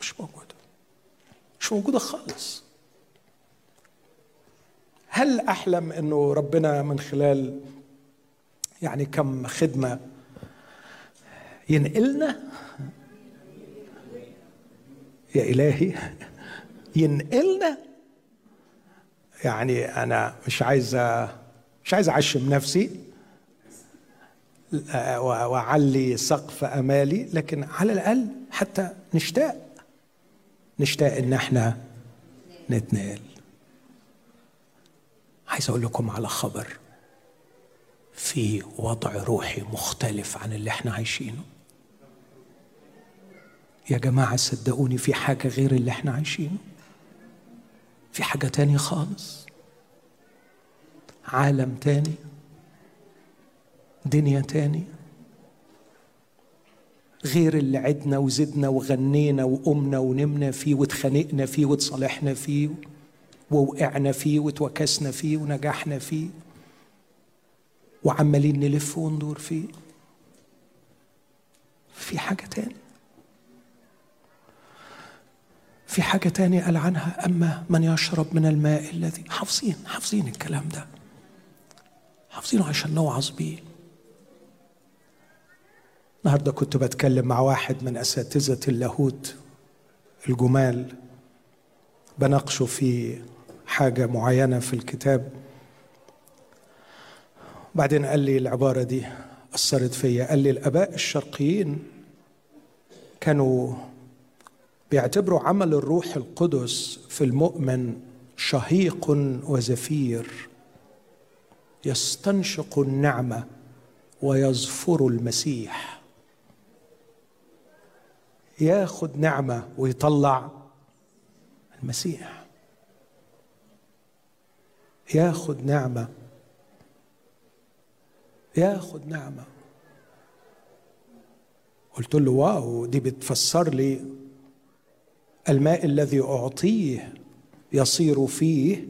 مش موجودة. مش موجودة خالص. هل أحلم أنه ربنا من خلال يعني كم خدمة ينقلنا. يا إلهي ينقلنا. يعني أنا مش عايز مش عايز أعشم نفسي وأعلي سقف أمالي لكن على الأقل حتى نشتاق نشتاق إن إحنا نتنقل. عايز أقول لكم على خبر. في وضع روحي مختلف عن اللي إحنا عايشينه. يا جماعة صدقوني في حاجة غير اللي إحنا عايشينه. في حاجة تانية خالص. عالم تاني. دنيا تاني غير اللي عدنا وزدنا وغنينا وقمنا ونمنا فيه واتخانقنا فيه وتصالحنا فيه ووقعنا فيه وتوكسنا فيه ونجحنا فيه. وعمالين نلف وندور فيه. في حاجة تاني؟ في حاجة تانية قال عنها؟ أما من يشرب من الماء الذي حافظين حافظين الكلام ده. حافظينه عشان نوعظ بيه النهارده كنت بتكلم مع واحد من أساتذة اللاهوت الجمال. بناقشه في حاجة معينة في الكتاب. بعدين قال لي العبارة دي أثرت فيا. قال لي الأباء الشرقيين كانوا بيعتبروا عمل الروح القدس في المؤمن شهيق وزفير. يستنشق النعمة ويظفر المسيح. ياخد نعمة ويطلع المسيح. ياخد نعمة ياخد نعمة. قلت له واو دي بتفسر لي الماء الذي أعطيه يصير فيه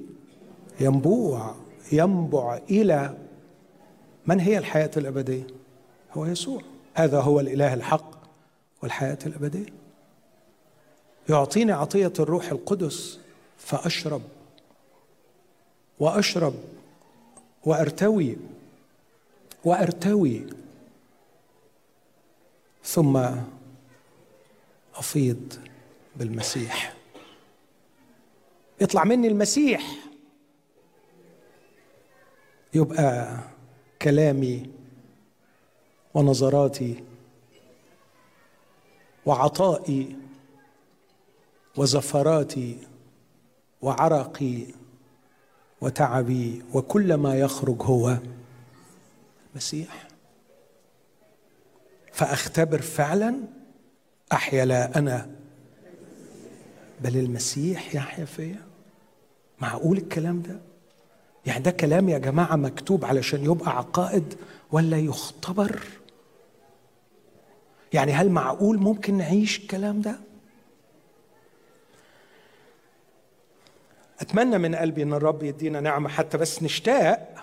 ينبوع ينبع إلى من هي الحياة الأبدية؟ هو يسوع. هذا هو الإله الحق والحياة الأبدية. يعطيني عطية الروح القدس فأشرب وأشرب وأرتوي وأرتوي. ثم أفيض بالمسيح. يطلع مني المسيح. يبقى كلامي ونظراتي وعطائي وزفراتي وعرقي وتعبي وكل ما يخرج هو المسيح فأختبر فعلا أحيا لا أنا بل المسيح يحيا فيا. معقول الكلام ده؟ يعني ده كلام يا جماعة مكتوب علشان يبقى عقائد ولا يختبر؟ يعني هل معقول ممكن نعيش الكلام ده؟ أتمنى من قلبي إن الرب يدينا نعمة حتى بس نشتاق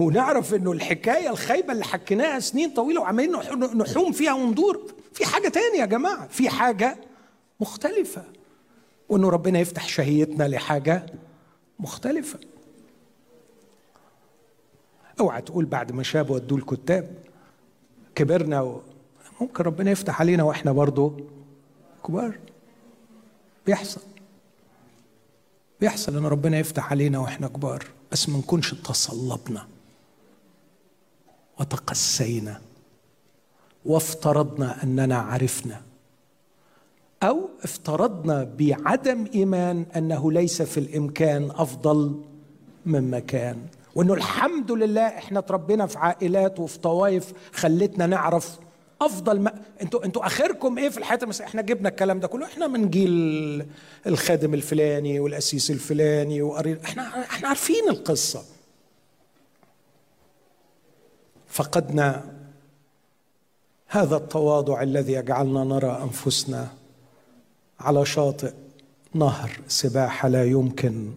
ونعرف إنه الحكاية الخايبة اللي حكيناها سنين طويلة وعمالين نحوم فيها وندور في حاجة تانية يا جماعة. في حاجة مختلفة. وإنه ربنا يفتح شهيتنا لحاجة مختلفة. أوعى تقول بعد ما شاب ودوا الكتاب كبرنا و... ممكن ربنا يفتح علينا وإحنا برضه كبار. بيحصل. بيحصل إن ربنا يفتح علينا وإحنا كبار. بس ما نكونش تصلبنا وتقسينا وافترضنا أننا عرفنا أو افترضنا بعدم إيمان أنه ليس في الإمكان أفضل من مكان. وأنه الحمد لله إحنا تربينا في عائلات وفي طوائف خلتنا نعرف أفضل ما. أنتوا أنتوا آخركم إيه في الحياة المسيحيه إحنا جبنا الكلام ده كله. إحنا من جيل الخادم الفلاني والأسيس الفلاني وقرير إحنا إحنا عارفين القصة. فقدنا هذا التواضع الذي يجعلنا نرى أنفسنا على شاطئ نهر سباحه لا يمكن.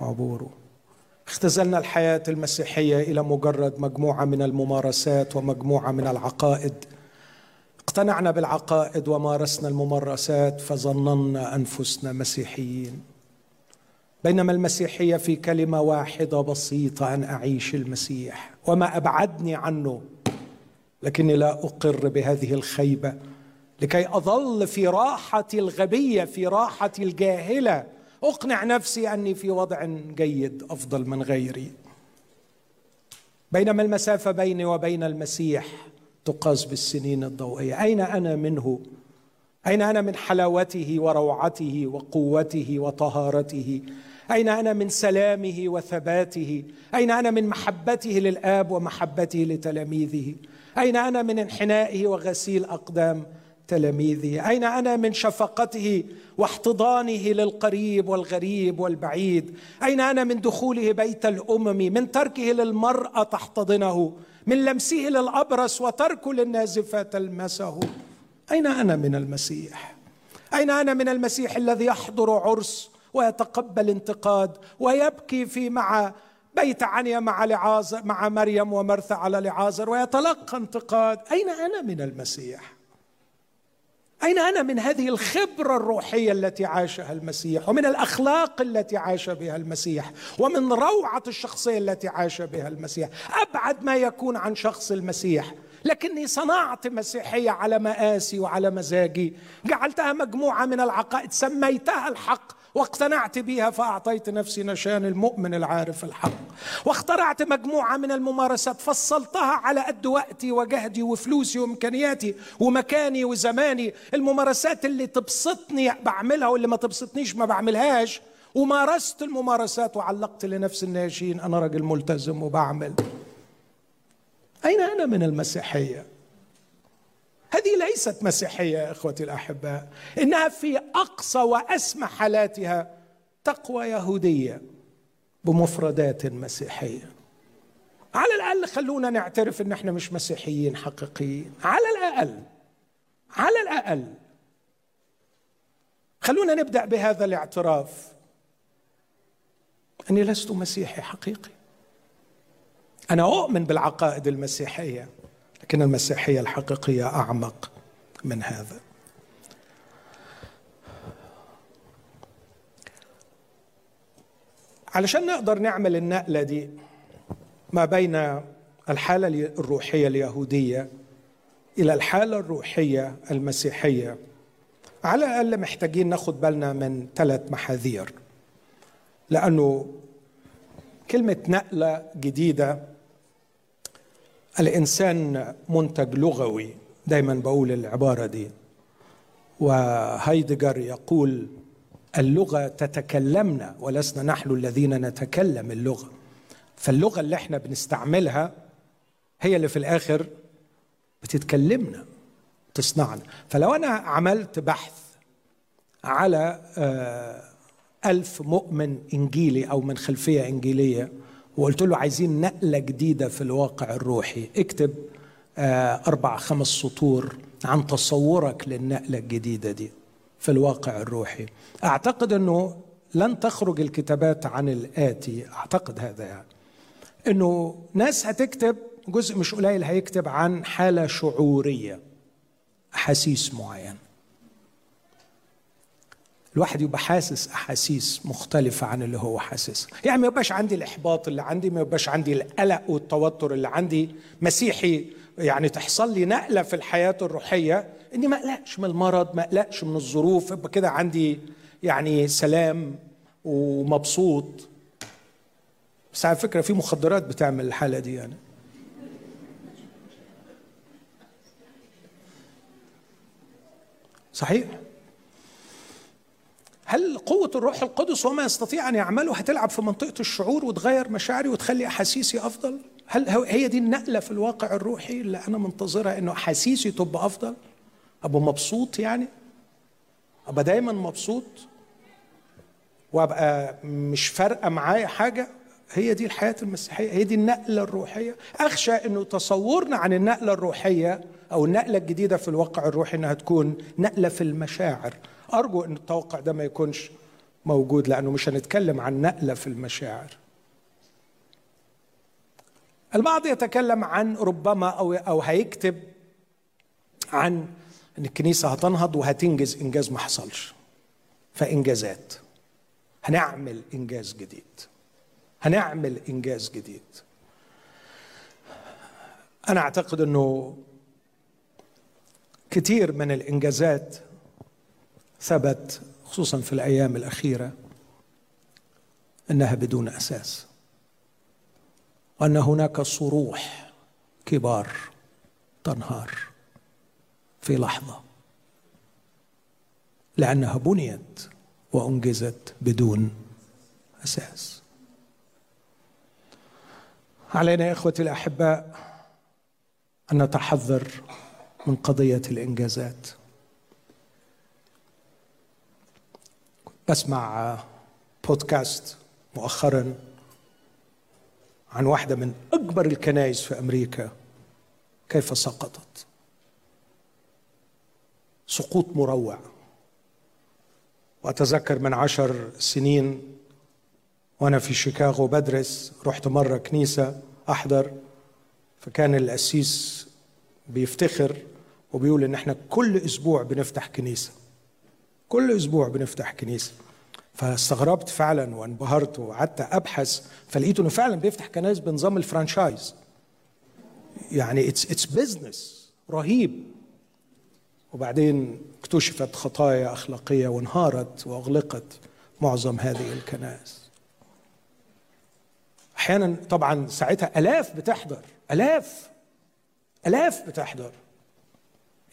عبوره اختزلنا الحياة المسيحية إلى مجرد مجموعة من الممارسات ومجموعة من العقائد. اقتنعنا بالعقائد ومارسنا الممارسات فظننا أنفسنا مسيحيين. بينما المسيحية في كلمة واحدة بسيطة أن أعيش المسيح. وما أبعدني عنه لكني لا أقر بهذه الخيبة. لكي أظل في راحتي الغبية في راحتي الجاهلة. أقنع نفسي أني في وضع جيد أفضل من غيري. بينما المسافة بيني وبين المسيح تقاس بالسنين الضوئية. أين أنا منه؟ أين أنا من حلاوته وروعته وقوته وطهارته؟ أين أنا من سلامه وثباته؟ أين أنا من محبته للآب ومحبته لتلاميذه؟ أين أنا من انحنائه وغسيل أقدام تلاميذه؟ أين أنا من شفقته واحتضانه للقريب والغريب والبعيد؟ أين أنا من دخوله بيت الأمم؟ من تركه للمرأة تحتضنه؟ من لمسه للأبرص وتركه للنازفة تلمسه؟ أين أنا من المسيح؟ أين أنا من المسيح الذي يحضر عرس ويتقبل انتقاد ويبكي في مع بيت عنيا مع لعازر مع مريم ومرثى على لعازر ويتلقى انتقاد؟ أين أنا من المسيح؟ أين أنا من هذه الخبرة الروحية التي عاشها المسيح ومن الأخلاق التي عاش بها المسيح ومن روعة الشخصية التي عاش بها المسيح؟ أبعد ما يكون عن شخص المسيح. لكني صنعت مسيحية على مآسي وعلى مزاجي. جعلتها مجموعة من العقائد سميتها الحق واقتنعت بها فأعطيت نفسي نشان المؤمن العارف الحق. واخترعت مجموعة من الممارسات فصلتها على قد وقتي وجهدي وفلوسي وإمكانياتي ومكاني وزماني. الممارسات اللي تبسطني بعملها واللي ما تبسطنيش ما بعملهاش. ومارست الممارسات وعلقت لنفس الناشين أنا راجل ملتزم وبعمل. أين أنا من المسيحية؟ هذه ليست مسيحية يا إخوتي الأحباء. إنها في أقصى وأسمى حالاتها تقوى يهودية بمفردات مسيحية. على الأقل خلونا نعترف إن إحنا مش مسيحيين حقيقيين. على الأقل على الأقل خلونا نبدأ بهذا الاعتراف. أني لست مسيحي حقيقي. أنا أؤمن بالعقائد المسيحية لكن المسيحية الحقيقية أعمق من هذا. علشان نقدر نعمل النقلة دي ما بين الحالة الروحية اليهودية إلى الحالة الروحية المسيحية على الأقل محتاجين ناخد بالنا من ثلاث محاذير. لأنه كلمة نقلة جديدة الإنسان منتج لغوي دايما بقول العبارة دي. وهايدجر يقول اللغة تتكلمنا ولسنا نحن الذين نتكلم اللغة. فاللغة اللي إحنا بنستعملها هي اللي في الآخر بتتكلمنا تصنعنا فلو أنا عملت بحث على آه، ألف مؤمن إنجيلي أو من خلفية إنجيلية وقلت له عايزين نقلة جديدة في الواقع الروحي. اكتب آه، أربع خمس سطور عن تصورك للنقلة الجديدة دي في الواقع الروحي. أعتقد أنه لن تخرج الكتابات عن الآتي أعتقد هذا يعني. أنه ناس هتكتب جزء مش قليل هيكتب عن حالة شعورية أحاسيس معينة. الواحد يبقى حاسس أحاسيس مختلفة عن اللي هو حاسسها. يعني ما يبقاش عندي الإحباط اللي عندي ما يبقاش عندي القلق والتوتر اللي عندي. مسيحي يعني تحصل لي نقلة في الحياة الروحية إني ما أقلقش من المرض ما أقلقش من الظروف. يبقى كده عندي يعني سلام ومبسوط. بس على فكرة في مخدرات بتعمل الحالة دي يعني. صحيح؟ هل قوة الروح القدس وما يستطيع أن يعمله هتلعب في منطقة الشعور وتغير مشاعري وتخلي أحاسيسي أفضل؟ هل هي دي النقلة في الواقع الروحي اللي أنا منتظرها إنه أحاسيسي تبقى أفضل؟ أبقى مبسوط يعني؟ أبقى دايما مبسوط؟ وأبقى مش فارقة معايا حاجة؟ هي دي الحياة المسيحية هي دي النقلة الروحية أخشى أنه تصورنا عن النقلة الروحية أو النقلة الجديدة في الواقع الروحي أنها تكون نقلة في المشاعر أرجو أن التوقع ده ما يكونش موجود لأنه مش هنتكلم عن نقلة في المشاعر. البعض يتكلم عن ربما أو, أو هيكتب عن أن الكنيسة هتنهض وهتنجز إنجاز ما حصلش. فإنجازات. هنعمل إنجاز جديد. هنعمل إنجاز جديد. أنا أعتقد أنه كثير من الإنجازات ثبت خصوصا في الأيام الأخيرة أنها بدون أساس وأن هناك صروح كبار تنهار في لحظة لأنها بنيت وأنجزت بدون أساس. علينا يا إخوتي الأحباء أن نتحذر من قضية الإنجازات. بسمع بودكاست مؤخرا عن واحدة من أكبر الكنائس في أمريكا. كيف سقطت؟ سقوط مروع. وأتذكر من عشر سنين وأنا في شيكاغو بدرس رحت مرة كنيسة أحضر فكان القسيس بيفتخر وبيقول إن إحنا كل أسبوع بنفتح كنيسة. كل أسبوع بنفتح كنيسة. فاستغربت فعلا وانبهرت وقعدت أبحث فلقيت إنه فعلا بيفتح كنائس بنظام ال franchise. يعني it's it's business رهيب. وبعدين اكتشفت خطايا أخلاقية وانهارت وأغلقت معظم هذه الكنائس. أحيانا طبعا ساعتها آلاف بتحضر آلاف آلاف بتحضر.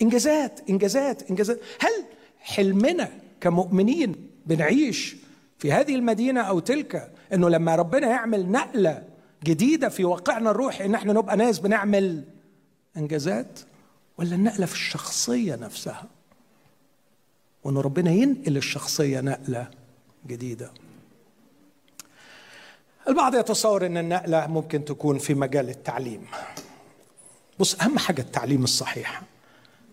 إنجازات إنجازات إنجازات. هل حلمنا كمؤمنين بنعيش في هذه المدينة أو تلك إنه لما ربنا يعمل نقلة جديدة في واقعنا الروحي إن إحنا نبقى ناس بنعمل إنجازات؟ ولا النقلة في الشخصية نفسها؟ وان ربنا ينقل الشخصية نقلة جديدة. البعض يتصور إن النقلة ممكن تكون في مجال التعليم. بص أهم حاجة التعليم الصحيح.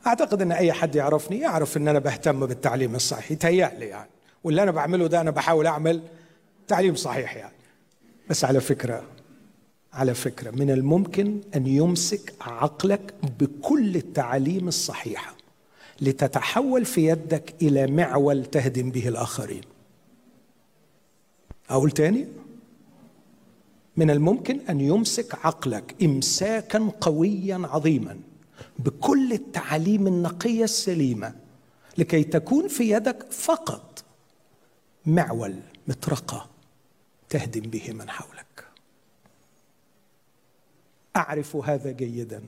أعتقد إن أي حد يعرفني يعرف إن أنا بهتم بالتعليم الصحيح. يتهيألي يعني. واللي أنا بعمله ده أنا بحاول أعمل تعليم صحيح يعني. بس على فكرة على فكرة من الممكن أن يمسك عقلك بكل التعاليم الصحيحة لتتحول في يدك إلى معول تهدم به الآخرين. أقول تاني؟ من الممكن أن يمسك عقلك امساكا قويا عظيما بكل التعاليم النقية السليمة لكي تكون في يدك فقط معول مطرقة تهدم به من حولك. أعرف هذا جيدا.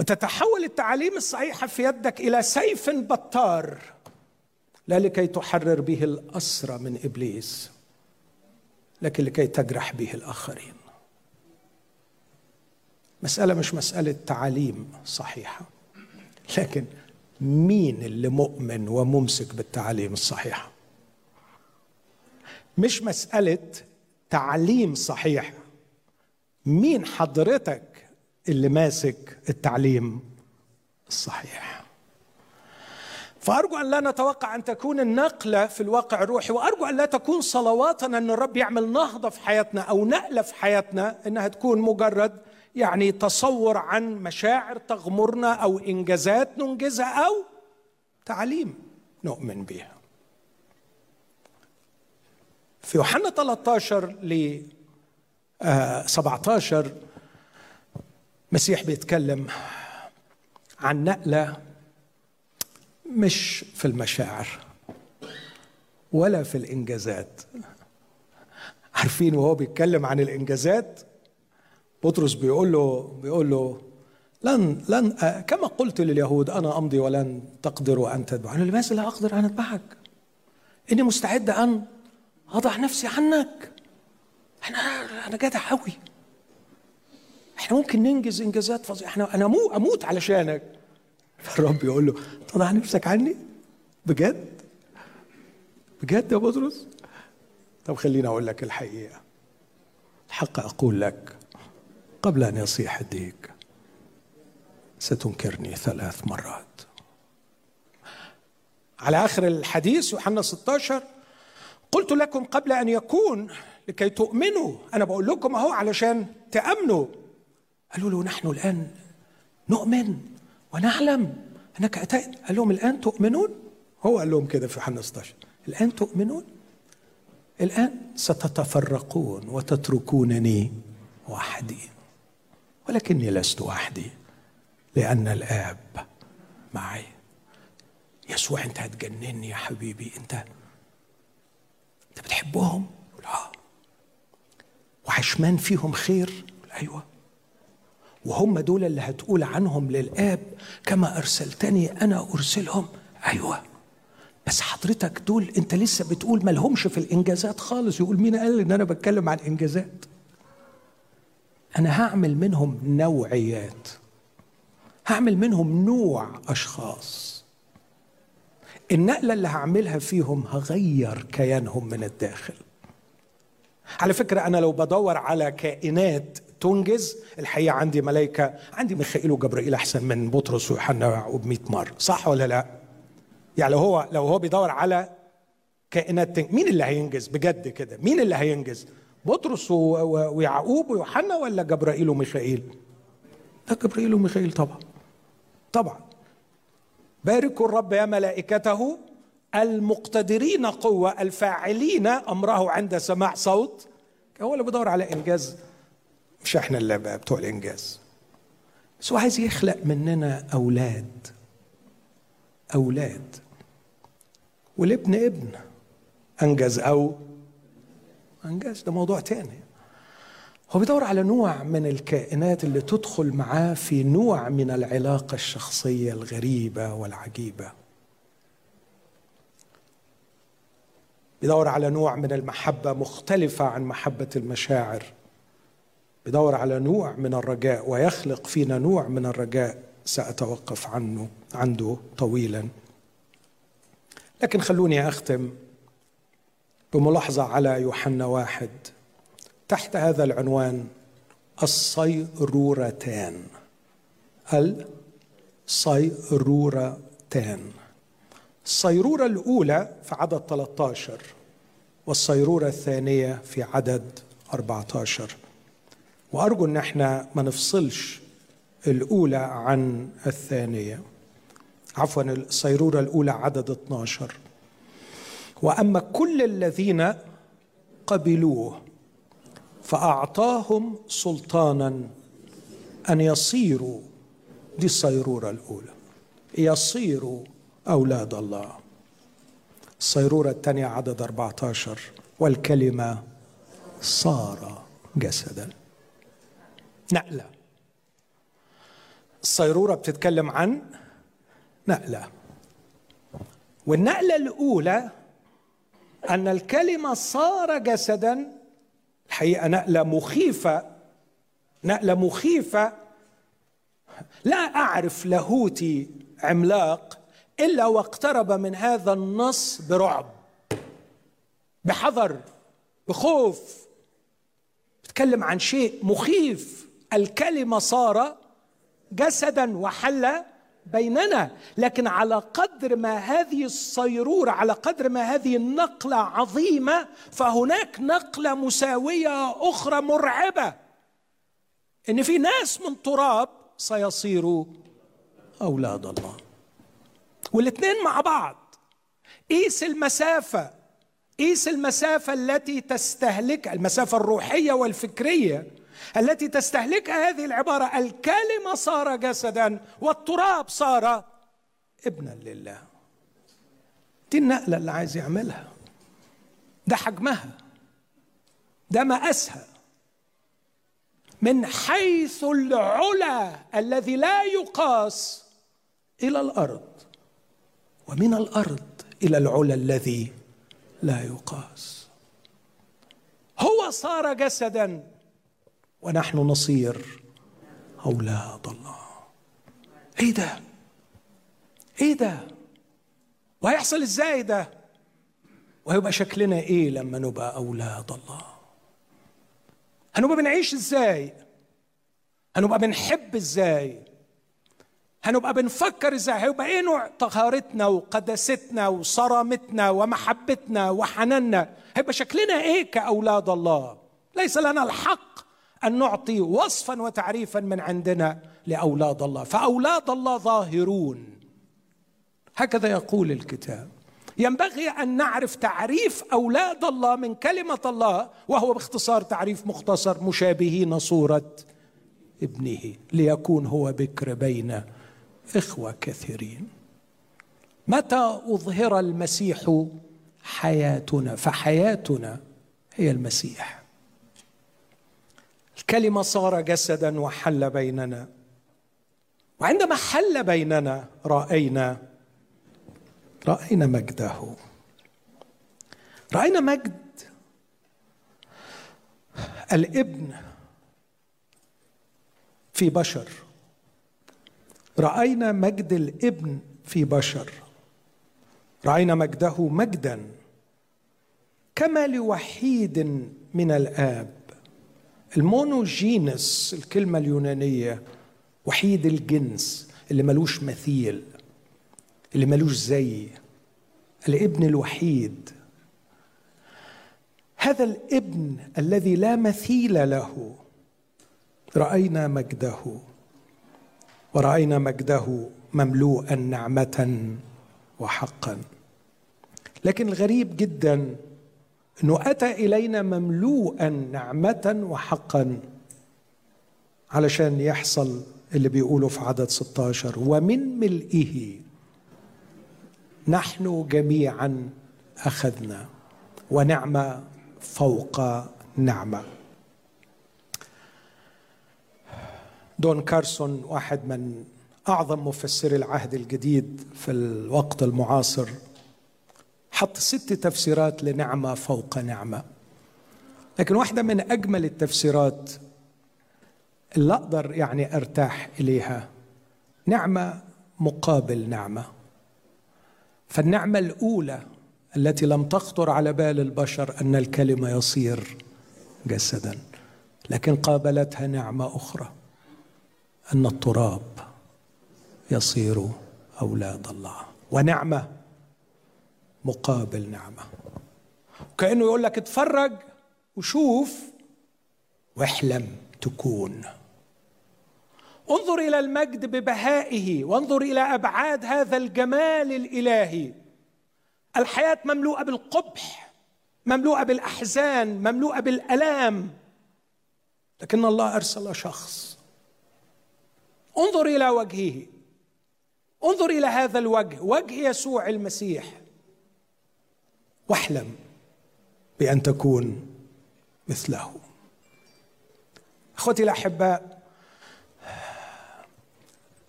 وتتحول التعاليم الصحيحة في يدك إلى سيف بطار لا لكي تحرر به الأسرى من إبليس لكن لكي تجرح به الآخرين. مسألة مش مسألة تعاليم صحيحة لكن مين اللي مؤمن وممسك بالتعاليم الصحيحة مش مسألة تعليم صحيح. مين حضرتك اللي ماسك التعليم الصحيح؟ فأرجو أن لا نتوقع أن تكون النقلة في الواقع الروحي وأرجو أن لا تكون صلواتنا أن الرب يعمل نهضة في حياتنا أو نقلة في حياتنا أنها تكون مجرد يعني تصور عن مشاعر تغمرنا أو إنجازات ننجزها أو تعليم نؤمن بها في يوحنا 13 ل 17 مسيح بيتكلم عن نقلة مش في المشاعر ولا في الإنجازات. عارفين وهو بيتكلم عن الإنجازات؟ بطرس بيقول له بيقول له لن لن كما قلت لليهود أنا أمضي ولن تقدروا ان تتبعوا لماذا لا أقدر أن اتبعك إني مستعد أن أضع نفسي عنك. أنا أنا جدع قوي إحنا ممكن ننجز إنجازات فظيعة. إحنا أنا مو أموت علشانك. فالرب يقول له تضع نفسك عني؟ بجد؟ بجد يا بطرس؟ طب خليني أقول لك الحقيقة. الحق أقول لك قبل أن يصيح الديك. ستنكرني ثلاث مرات. على آخر الحديث يوحنا 16 قلت لكم قبل أن يكون لكي تؤمنوا أنا بقول لكم أهو علشان تأمنوا. قالوا له نحن الآن نؤمن ونعلم. انك اتيت قال لهم الآن تؤمنون؟ هو قال لهم كده في يوحنا 16 الآن تؤمنون؟ الآن ستتفرقون وتتركونني وحدي. ولكني لست وحدي لأن الآب معي. يسوع أنت هتجنني يا حبيبي. أنت أنت بتحبهم؟ لا. وعشمان فيهم خير؟ أيوه. وهم دول اللي هتقول عنهم للآب كما أرسلتني أنا أرسلهم. أيوه. بس حضرتك دول أنت لسه بتقول ما لهمش في الإنجازات خالص. يقول مين قال إن أنا بتكلم عن إنجازات؟ أنا هعمل منهم نوعيات. هعمل منهم نوع أشخاص. النقلة اللي هعملها فيهم هغير كيانهم من الداخل. على فكرة أنا لو بدور على كائنات تنجز الحقيقة عندي ملائكه عندي ميخائيل وجبرائيل أحسن من بطرس ويوحنا ويعقوب 100 مرة. صح ولا لا؟ يعني لو هو لو هو بيدور على كائنات. مين اللي هينجز؟ بجد كده. مين اللي هينجز؟ بطرس ويعقوب ويوحنا ولا جبرائيل وميخائيل؟ لا جبرائيل وميخائيل طبعا. طبعا. باركوا الرب يا ملائكته المقتدرين قوة الفاعلين أمره عند سماع صوت. هو اللي بيدور على إنجاز. مش إحنا اللي بتوع الإنجاز. بس هو عايز يخلق مننا أولاد. أولاد. والابن ابن. أنجز أو أنجز ده موضوع تاني. هو بيدور على نوع من الكائنات اللي تدخل معاه في نوع من العلاقة الشخصية الغريبة والعجيبة. بيدور على نوع من المحبة مختلفة عن محبة المشاعر. بيدور على نوع من الرجاء ويخلق فينا نوع من الرجاء. سأتوقف عنه عنده طويلا. لكن خلوني أختم بملاحظة على يوحنا واحد. تحت هذا العنوان الصيرورتان. الصيرورتان. الصيرورة الأولى في عدد 13 والصيرورة الثانية في عدد 14 وأرجو أن إحنا ما نفصلش الأولى عن الثانية. عفوا الصيرورة الأولى عدد 12 وأما كل الذين قبلوه فأعطاهم سلطانا أن يصيروا دي الصيرورة الأولى. يصيروا أولاد الله. الصيرورة الثانية عدد 14 والكلمة صار جسدا. نقلة. الصيرورة بتتكلم عن نقلة. والنقلة الأولى أن الكلمة صار جسدا الحقيقة نقلة مخيفة نقلة مخيفة. لا أعرف لاهوتي عملاق إلا واقترب من هذا النص برعب بحذر بخوف. بتكلم عن شيء مخيف. الكلمة صار جسدا وحل بيننا لكن على قدر ما هذه الصيروره على قدر ما هذه النقلة عظيمة فهناك نقلة مساوية أخرى مرعبة. إن في ناس من تراب سيصيروا أولاد الله. والاثنين مع بعض. قيس المسافة قيس المسافة التي تستهلك المسافة الروحية والفكرية. التي تستهلكها هذه العبارة. الكلمة صار جسدا والتراب صار ابنا لله. دي النقلة اللي عايز يعملها. ده حجمها. ده مقاسها. من حيث العلا الذي لا يقاس إلى الأرض ومن الأرض إلى العلا الذي لا يقاس. هو صار جسدا ونحن نصير أولاد الله إيه ده؟ إيه ده؟ وهيحصل إزاي ده؟ وهيبقى شكلنا إيه لما نبقى أولاد الله هنبقى بنعيش إزاي؟ هنبقى بنحب إزاي؟ هنبقى بنفكر إزاي؟ هيبقى إيه نوع طهارتنا وقداستنا وصرامتنا ومحبتنا وحناننا؟ هيبقى شكلنا إيه كاولاد الله ليس لنا الحق أن نعطي وصفا وتعريفا من عندنا لأولاد الله. فأولاد الله ظاهرون. هكذا يقول الكتاب. ينبغي أن نعرف تعريف أولاد الله من كلمة الله وهو باختصار تعريف مختصر مشابهين صورة ابنه ليكون هو بكر بين إخوة كثيرين. متى أظهر المسيح حياتنا؟ فحياتنا هي المسيح. الكلمة صار جسدا وحل بيننا. وعندما حل بيننا رأينا رأينا مجده. رأينا مجد. الابن في بشر. رأينا مجد الابن في بشر. رأينا مجده مجدا. كما لوحيد من الآب. المونوجينس الكلمة اليونانية وحيد الجنس اللي ملوش مثيل اللي ملوش زي الابن الوحيد. هذا الابن الذي لا مثيل له رأينا مجده ورأينا مجده مملوءا نعمه وحقا. لكن الغريب جدا إنه أتى إلينا مملوءا نعمة وحقا علشان يحصل اللي بيقوله في عدد 16 ومن ملئه نحن جميعا أخذنا ونعمة فوق نعمة. دون كارسون واحد من أعظم مفسري العهد الجديد في الوقت المعاصر. حط ست تفسيرات لنعمة فوق نعمة. لكن واحدة من أجمل التفسيرات اللي أقدر يعني أرتاح إليها نعمة مقابل نعمة. فالنعمة الأولى التي لم تخطر على بال البشر أن الكلمة يصير جسدا لكن قابلتها نعمة أخرى أن التراب يصير أولاد الله. ونعمة مقابل نعمة. كانه يقول لك اتفرج وشوف واحلم تكون. انظر إلى المجد ببهائه وانظر إلى أبعاد هذا الجمال الإلهي. الحياة مملوءة بالقبح مملوءة بالأحزان مملوءة بالألام. لكن الله أرسل شخص. انظر إلى وجهه. انظر إلى هذا الوجه وجه يسوع المسيح. واحلم بأن تكون مثله. أخوتي الاحباء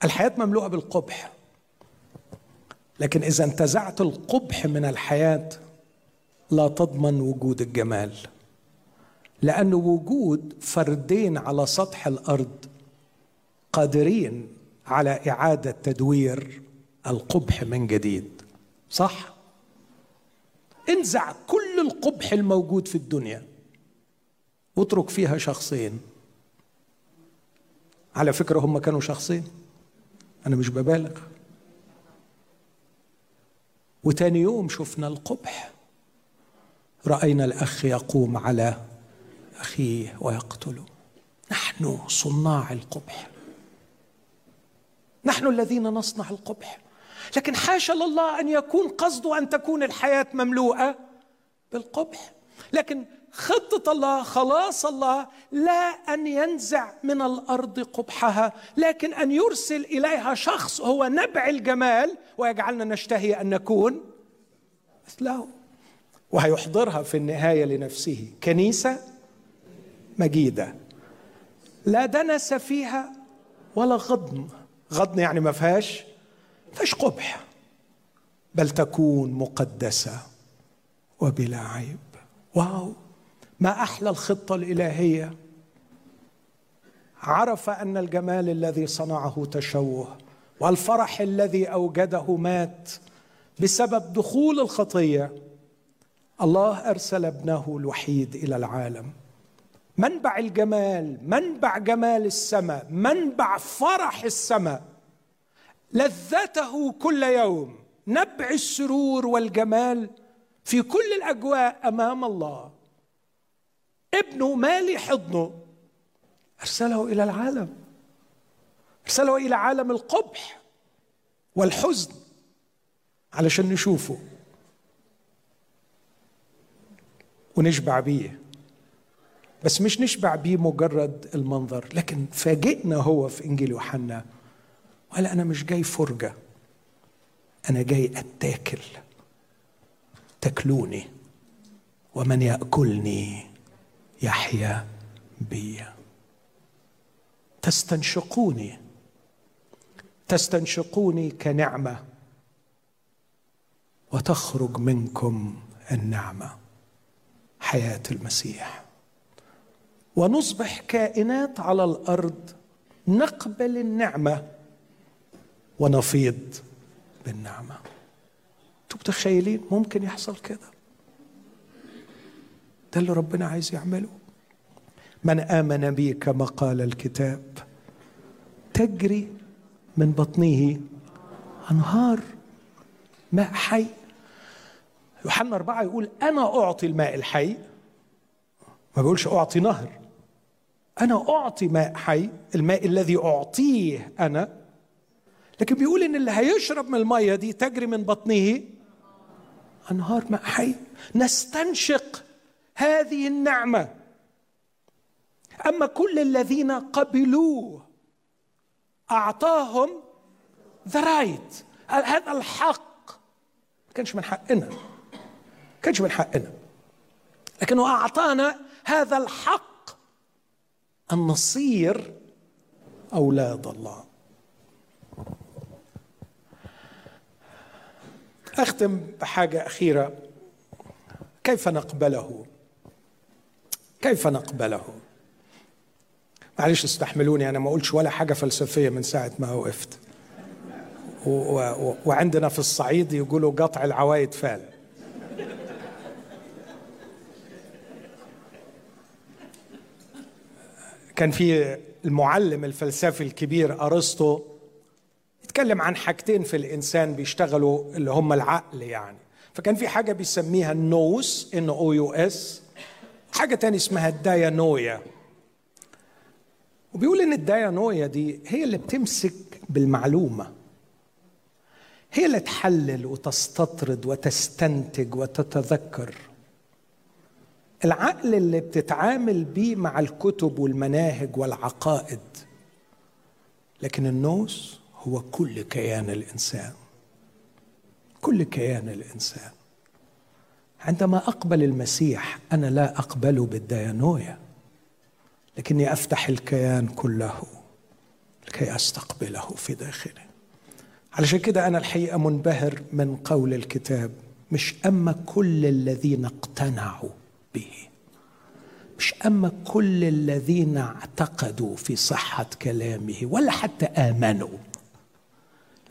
الحياة مملوءة بالقبح لكن إذا انتزعت القبح من الحياة لا تضمن وجود الجمال لأن وجود فردين على سطح الأرض قادرين على إعادة تدوير القبح من جديد صح؟ انزع كل القبح الموجود في الدنيا. واترك فيها شخصين. على فكرة هم كانوا شخصين. أنا مش ببالغ. وتاني يوم شفنا القبح. رأينا الأخ يقوم على أخيه ويقتله. نحن صناع القبح. نحن الذين نصنع القبح. لكن حاشا لله أن يكون قصده أن تكون الحياة مملوءة بالقبح. لكن خطة الله خلاص الله لا أن ينزع من الأرض قبحها لكن أن يرسل إليها شخص هو نبع الجمال ويجعلنا نشتهي أن نكون مثله. وهيحضرها في النهاية لنفسه. كنيسة مجيدة. لا دنس فيها ولا غضن. غضن يعني ما فيهاش فيش قبح؟ بل تكون مقدسة وبلا عيب. واو! ما أحلى الخطة الإلهية. عرف أن الجمال الذي صنعه تشوه والفرح الذي أوجده مات بسبب دخول الخطية. الله أرسل ابنه الوحيد إلى العالم. منبع الجمال منبع جمال السماء منبع فرح السماء. لذته كل يوم نبع السرور والجمال في كل الأجواء أمام الله. ابنه مالي حضنه. أرسله إلى العالم. أرسله إلى عالم القبح والحزن علشان نشوفه ونشبع بيه. بس مش نشبع بيه مجرد المنظر لكن فاجئنا هو في إنجيل يوحنا. وقال أنا مش جاي فرجة أنا جاي أتاكل. تاكلوني ومن يأكلني يحيا بي. تستنشقوني تستنشقوني كنعمة وتخرج منكم النعمة. حياة المسيح. ونصبح كائنات على الأرض نقبل النعمة. ونفيض بالنعمة. أنتوا متخيلين ممكن يحصل كده؟ ده اللي ربنا عايز يعمله. من آمن بي كما قال الكتاب تجري من بطنه أنهار ماء حي. يوحنا أربعة يقول أنا أعطي الماء الحي. ما بيقولش أعطي نهر. أنا أعطي ماء حي الماء الذي أعطيه أنا لكن بيقول إن اللي هيشرب من المية دي تجري من بطنه أنهار ماء حي. نستنشق هذه النعمة. أما كل الذين قبلوه أعطاهم ذا رايت هذا الحق؟ ما كانش من حقنا. ما كانش من حقنا. لكنه أعطانا هذا الحق أن نصير أولاد الله. أختم بحاجة أخيرة. كيف نقبله؟ كيف نقبله؟ معلش استحملوني أنا ما أقولش ولا حاجة فلسفية من ساعة ما وقفت. وعندنا في الصعيد يقولوا قطع العوايد فال كان في المعلم الفلسفي الكبير أرسطو يتكلم عن حاجتين في الإنسان بيشتغلوا اللي هم العقل يعني. فكان في حاجة بيسميها ال nous N O U S حاجة تانية اسمها ال dianoia. وبيقول إن ال dianoia دي هي اللي بتمسك بالمعلومة. هي اللي تحلل وتستطرد وتستنتج وتتذكر. العقل اللي بتتعامل بيه مع الكتب والمناهج والعقائد. لكن ال nous هو كل كيان الإنسان. كل كيان الإنسان. عندما أقبل المسيح أنا لا اقبله بالديانويا لكني أفتح الكيان كله لكي أستقبله في داخلي. علشان كده أنا الحقيقة منبهر من قول الكتاب مش أما كل الذين اقتنعوا به. مش أما كل الذين اعتقدوا في صحة كلامه ولا حتى آمنوا.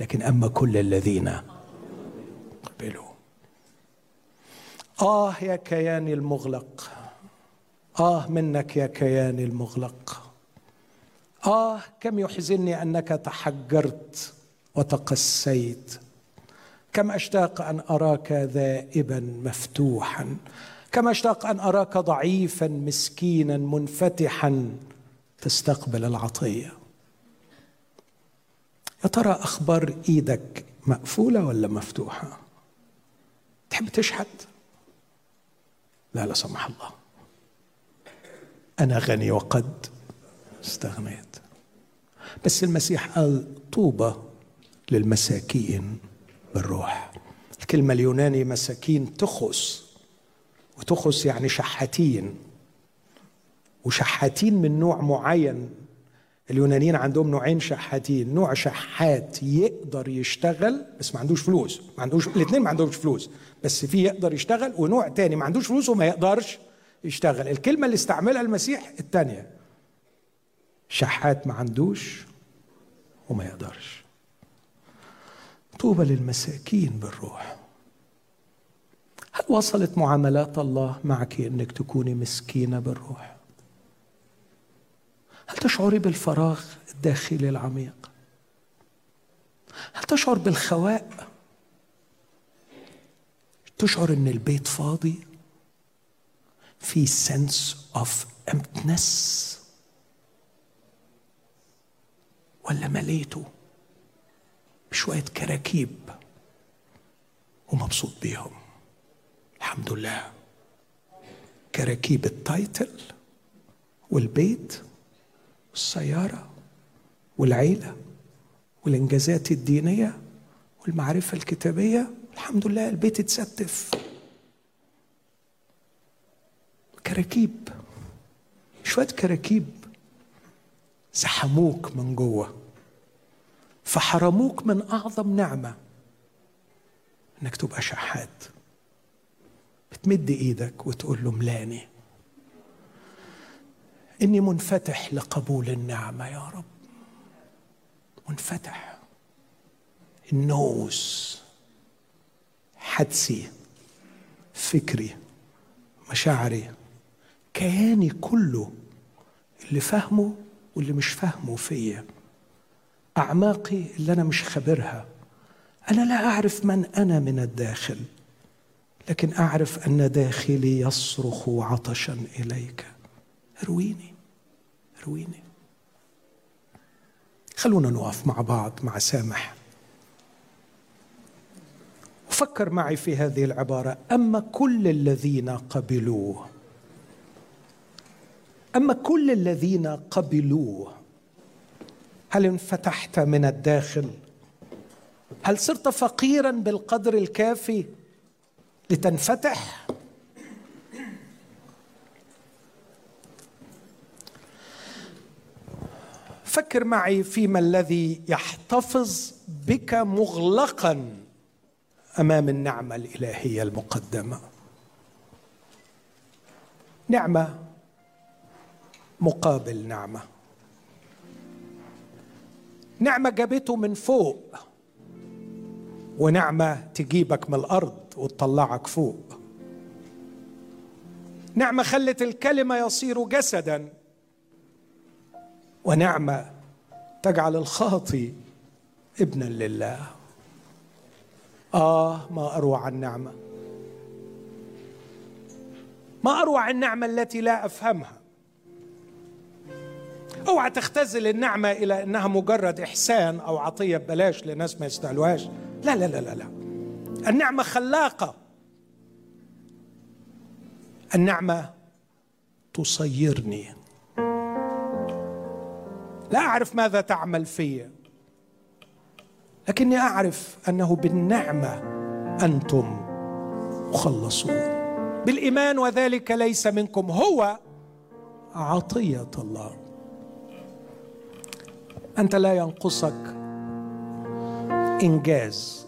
لكن أما كل الذين قبلوا. آه يا كياني المغلق. آه منك يا كياني المغلق. آه كم يحزنني أنك تحجرت وتقسيت. كم أشتاق أن أراك ذائبا مفتوحا. كم أشتاق أن أراك ضعيفا مسكينا منفتحا. تستقبل العطية. يا ترى أخبار إيدك مقفولة ولا مفتوحة؟ تحب تشحت؟ لا لا سمح الله. أنا غني وقد استغنيت. بس المسيح قال طوبى للمساكين بالروح. الكلمة اليوناني مساكين تخص وتخص يعني شحاتين وشحاتين من نوع معين. اليونانيين عندهم نوعين شحاتين. نوع شحات يقدر يشتغل بس ما عندوش فلوس. ما عندوش الاثنين ما عندهمش فلوس بس في يقدر يشتغل ونوع تاني ما عندوش فلوس وما يقدرش يشتغل. الكلمة اللي استعملها المسيح الثانية شحات ما عندوش وما يقدرش. طوبى للمساكين بالروح. هل وصلت معاملات الله معك إنك تكوني مسكينة بالروح؟ هل تشعري بالفراغ الداخلي العميق؟ هل تشعر بالخواء؟ تشعر إن البيت فاضي؟ في sense of emptiness ولا مليته بشوية كراكيب ومبسوط بيهم؟ الحمد لله. كراكيب ال title والبيت والسيارة والعيلة والإنجازات الدينية والمعرفة الكتابية الحمد لله البيت اتستف. كراكيب شوية كراكيب زحموك من جوه فحرموك من أعظم نعمة إنك تبقى شحات. بتمد إيدك وتقول له ملاني. إني منفتح لقبول النعمه يا رب. منفتح. النوس حدسي. فكري. مشاعري. كياني كله. اللي فهمه واللي مش فاهمه فيا. أعماقي اللي أنا مش خبرها. أنا لا أعرف من أنا من الداخل. لكن أعرف أن داخلي يصرخ عطشا إليك. أرويني. ارويني خلونا نقف مع بعض مع سامح. وفكر معي في هذه العبارة. أما كل الذين قبلوه أما كل الذين قبلوه هل انفتحت من الداخل؟ هل صرت فقيرا بالقدر الكافي لتنفتح؟ فكر معي فيما الذي يحتفظ بك مغلقا أمام النعمة الإلهية المقدمة. نعمة مقابل نعمة. نعمة جابته من فوق ونعمة تجيبك من الأرض وتطلعك فوق. نعمة خلت الكلمة يصير جسدا. ونعمه تجعل الخاطي ابنا لله. آه ما أروع النعمة. ما أروع النعمة التي لا أفهمها. أوعى تختزل النعمة إلى إنها مجرد إحسان أو عطية ببلاش لناس ما يستاهلوهاش. لا لا لا لا لا. النعمة خلاقة. النعمة تصيرني. لا أعرف ماذا تعمل في. لكني أعرف أنه بالنعمة أنتم مخلصون. بالإيمان وذلك ليس منكم هو عطية الله. أنت لا ينقصك إنجاز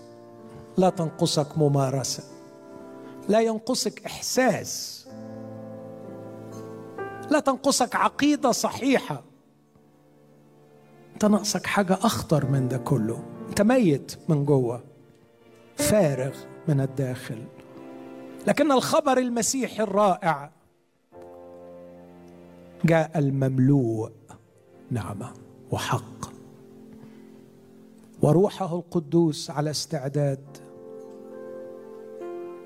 لا تنقصك ممارسة لا ينقصك إحساس لا تنقصك عقيدة صحيحة. أنت ناقصك حاجة أخطر من ده كله. أنت ميت من جوه فارغ من الداخل. لكن الخبر المسيحي الرائع جاء المملوء نعمة وحق. وروحه القدوس على استعداد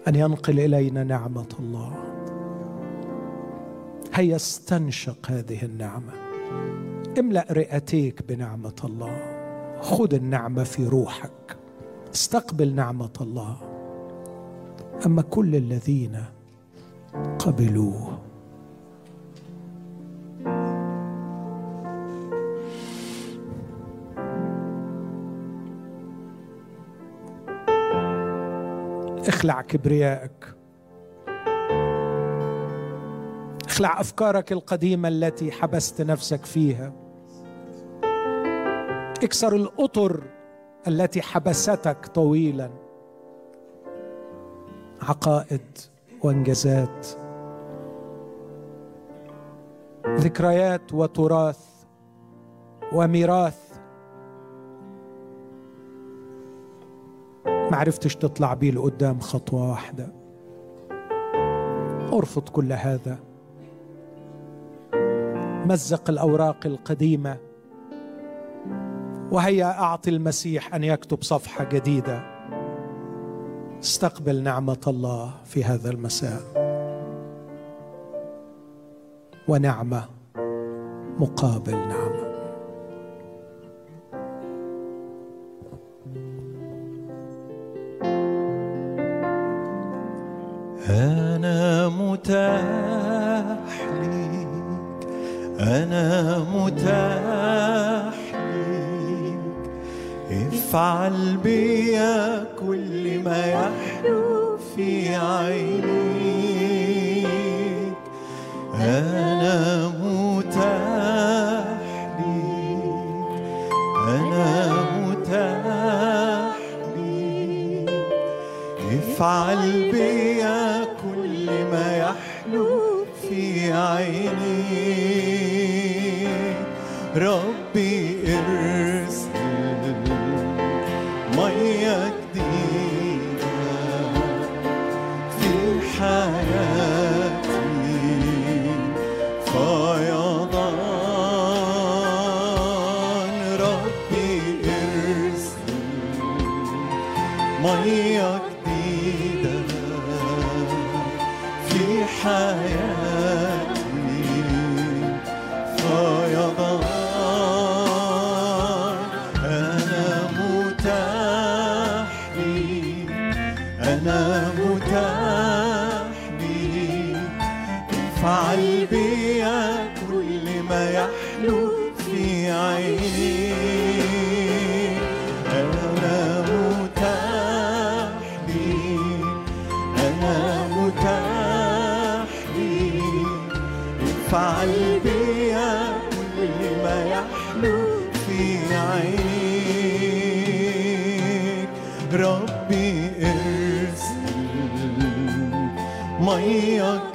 أن ينقل إلينا نعمة الله. هيا استنشق هذه النعمة. املا رئتيك بنعمة الله. خذ النعمة في روحك. استقبل نعمة الله. أما كل الذين قبلوه. اخلع كبريائك. اخلع أفكارك القديمة التي حبست نفسك فيها. أكسر الأطر التي حبستك طويلا. عقائد وانجازات. ذكريات وتراث وميراث. ما عرفتش تطلع بيه لقدام خطوة واحدة. أرفض كل هذا. مزق الأوراق القديمة. وهيا أعطي المسيح أن يكتب صفحة جديدة. استقبل نعمة الله في هذا المساء. ونعمة مقابل نعمة. مية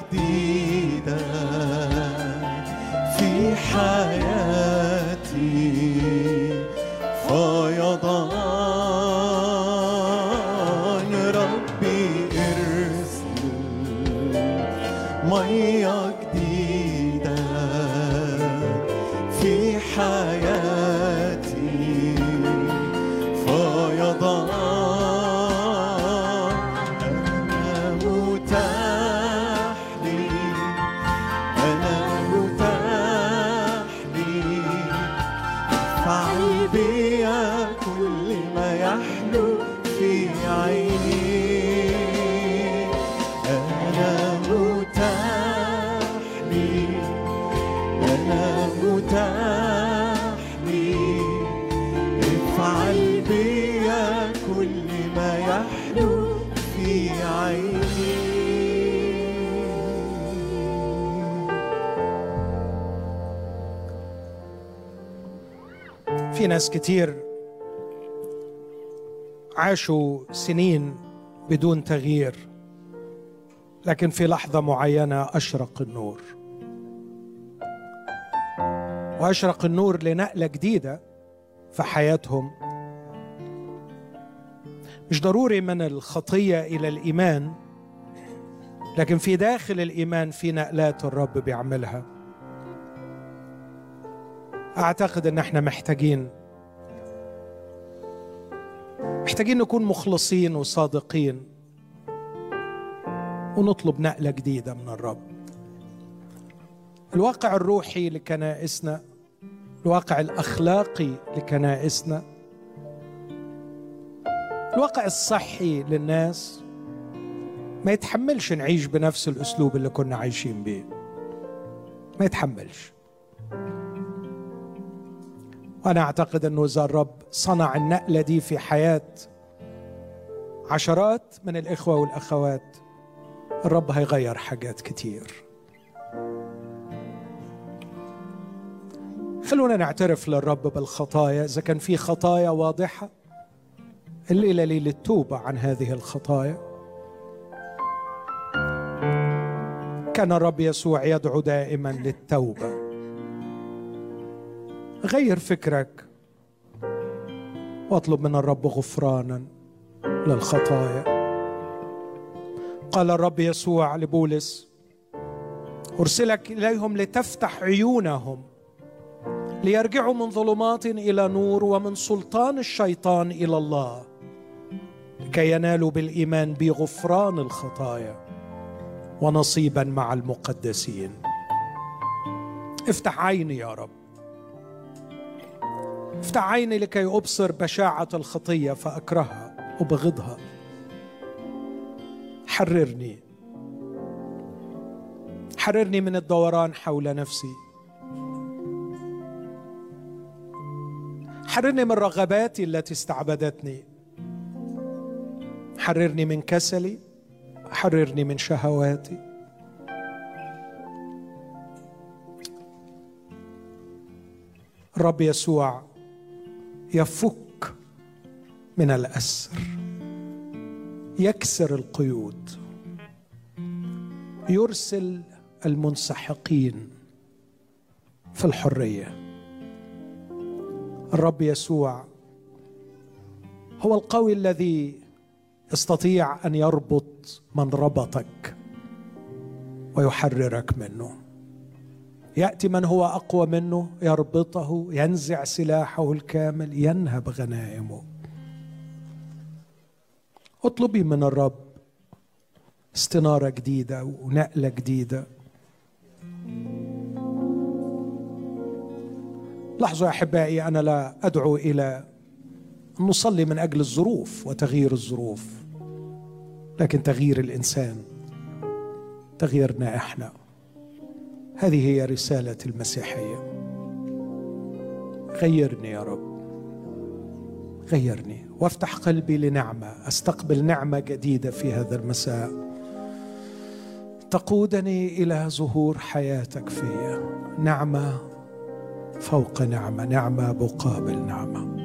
ناس كتير عاشوا سنين بدون تغيير لكن في لحظة معينة أشرق النور. وأشرق النور لنقلة جديدة في حياتهم. مش ضروري من الخطية إلى الإيمان لكن في داخل الإيمان في نقلات الرب بيعملها. أعتقد إن إحنا محتاجين محتاجين نكون مخلصين وصادقين ونطلب نقلة جديدة من الرب. الواقع الروحي لكنائسنا الواقع الأخلاقي لكنائسنا الواقع الصحي للناس ما يتحملش نعيش بنفس الأسلوب اللي كنا عايشين بيه. ما يتحملش. وأنا أعتقد أنه إذا الرب صنع النقلة دي في حياة عشرات من الإخوة والأخوات الرب هيغير حاجات كتير. خلونا نعترف للرب بالخطايا. إذا كان في خطايا واضحة الليلة ليله توبه عن هذه الخطايا. كان الرب يسوع يدعو دائما للتوبة. غير فكرك. واطلب من الرب غفرانا للخطايا. قال الرب يسوع لبولس أرسلك إليهم لتفتح عيونهم ليرجعوا من ظلمات إلى نور ومن سلطان الشيطان إلى الله لكي ينالوا بالإيمان بغفران الخطايا ونصيبا مع المقدسين. افتح عيني يا رب. افتح عيني لكي أبصر بشاعة الخطية فأكرهها ابغضها حررني. حررني من الدوران حول نفسي. حررني من رغباتي التي استعبدتني. حررني من كسلي. حررني من شهواتي. الرب يسوع يفك من الأسر يكسر القيود يرسل المنسحقين في الحرية. الرب يسوع هو القوي الذي يستطيع أن يربط من ربطك ويحررك منه. يأتي من هو أقوى منه يربطه ينزع سلاحه الكامل ينهب غنائمه. اطلبي من الرب استنارة جديدة ونقلة جديدة. لاحظوا يا أحبائي أنا لا أدعو إلى أن نصلي من أجل الظروف وتغيير الظروف لكن تغيير الإنسان تغييرنا إحنا. هذه هي رسالة المسيحية. غيرني يا رب. غيرني وافتح قلبي لنعمة أستقبل نعمة جديدة في هذا المساء. تقودني إلى ظهور حياتك فيا. نعمة فوق نعمة نعمة مقابل نعمة.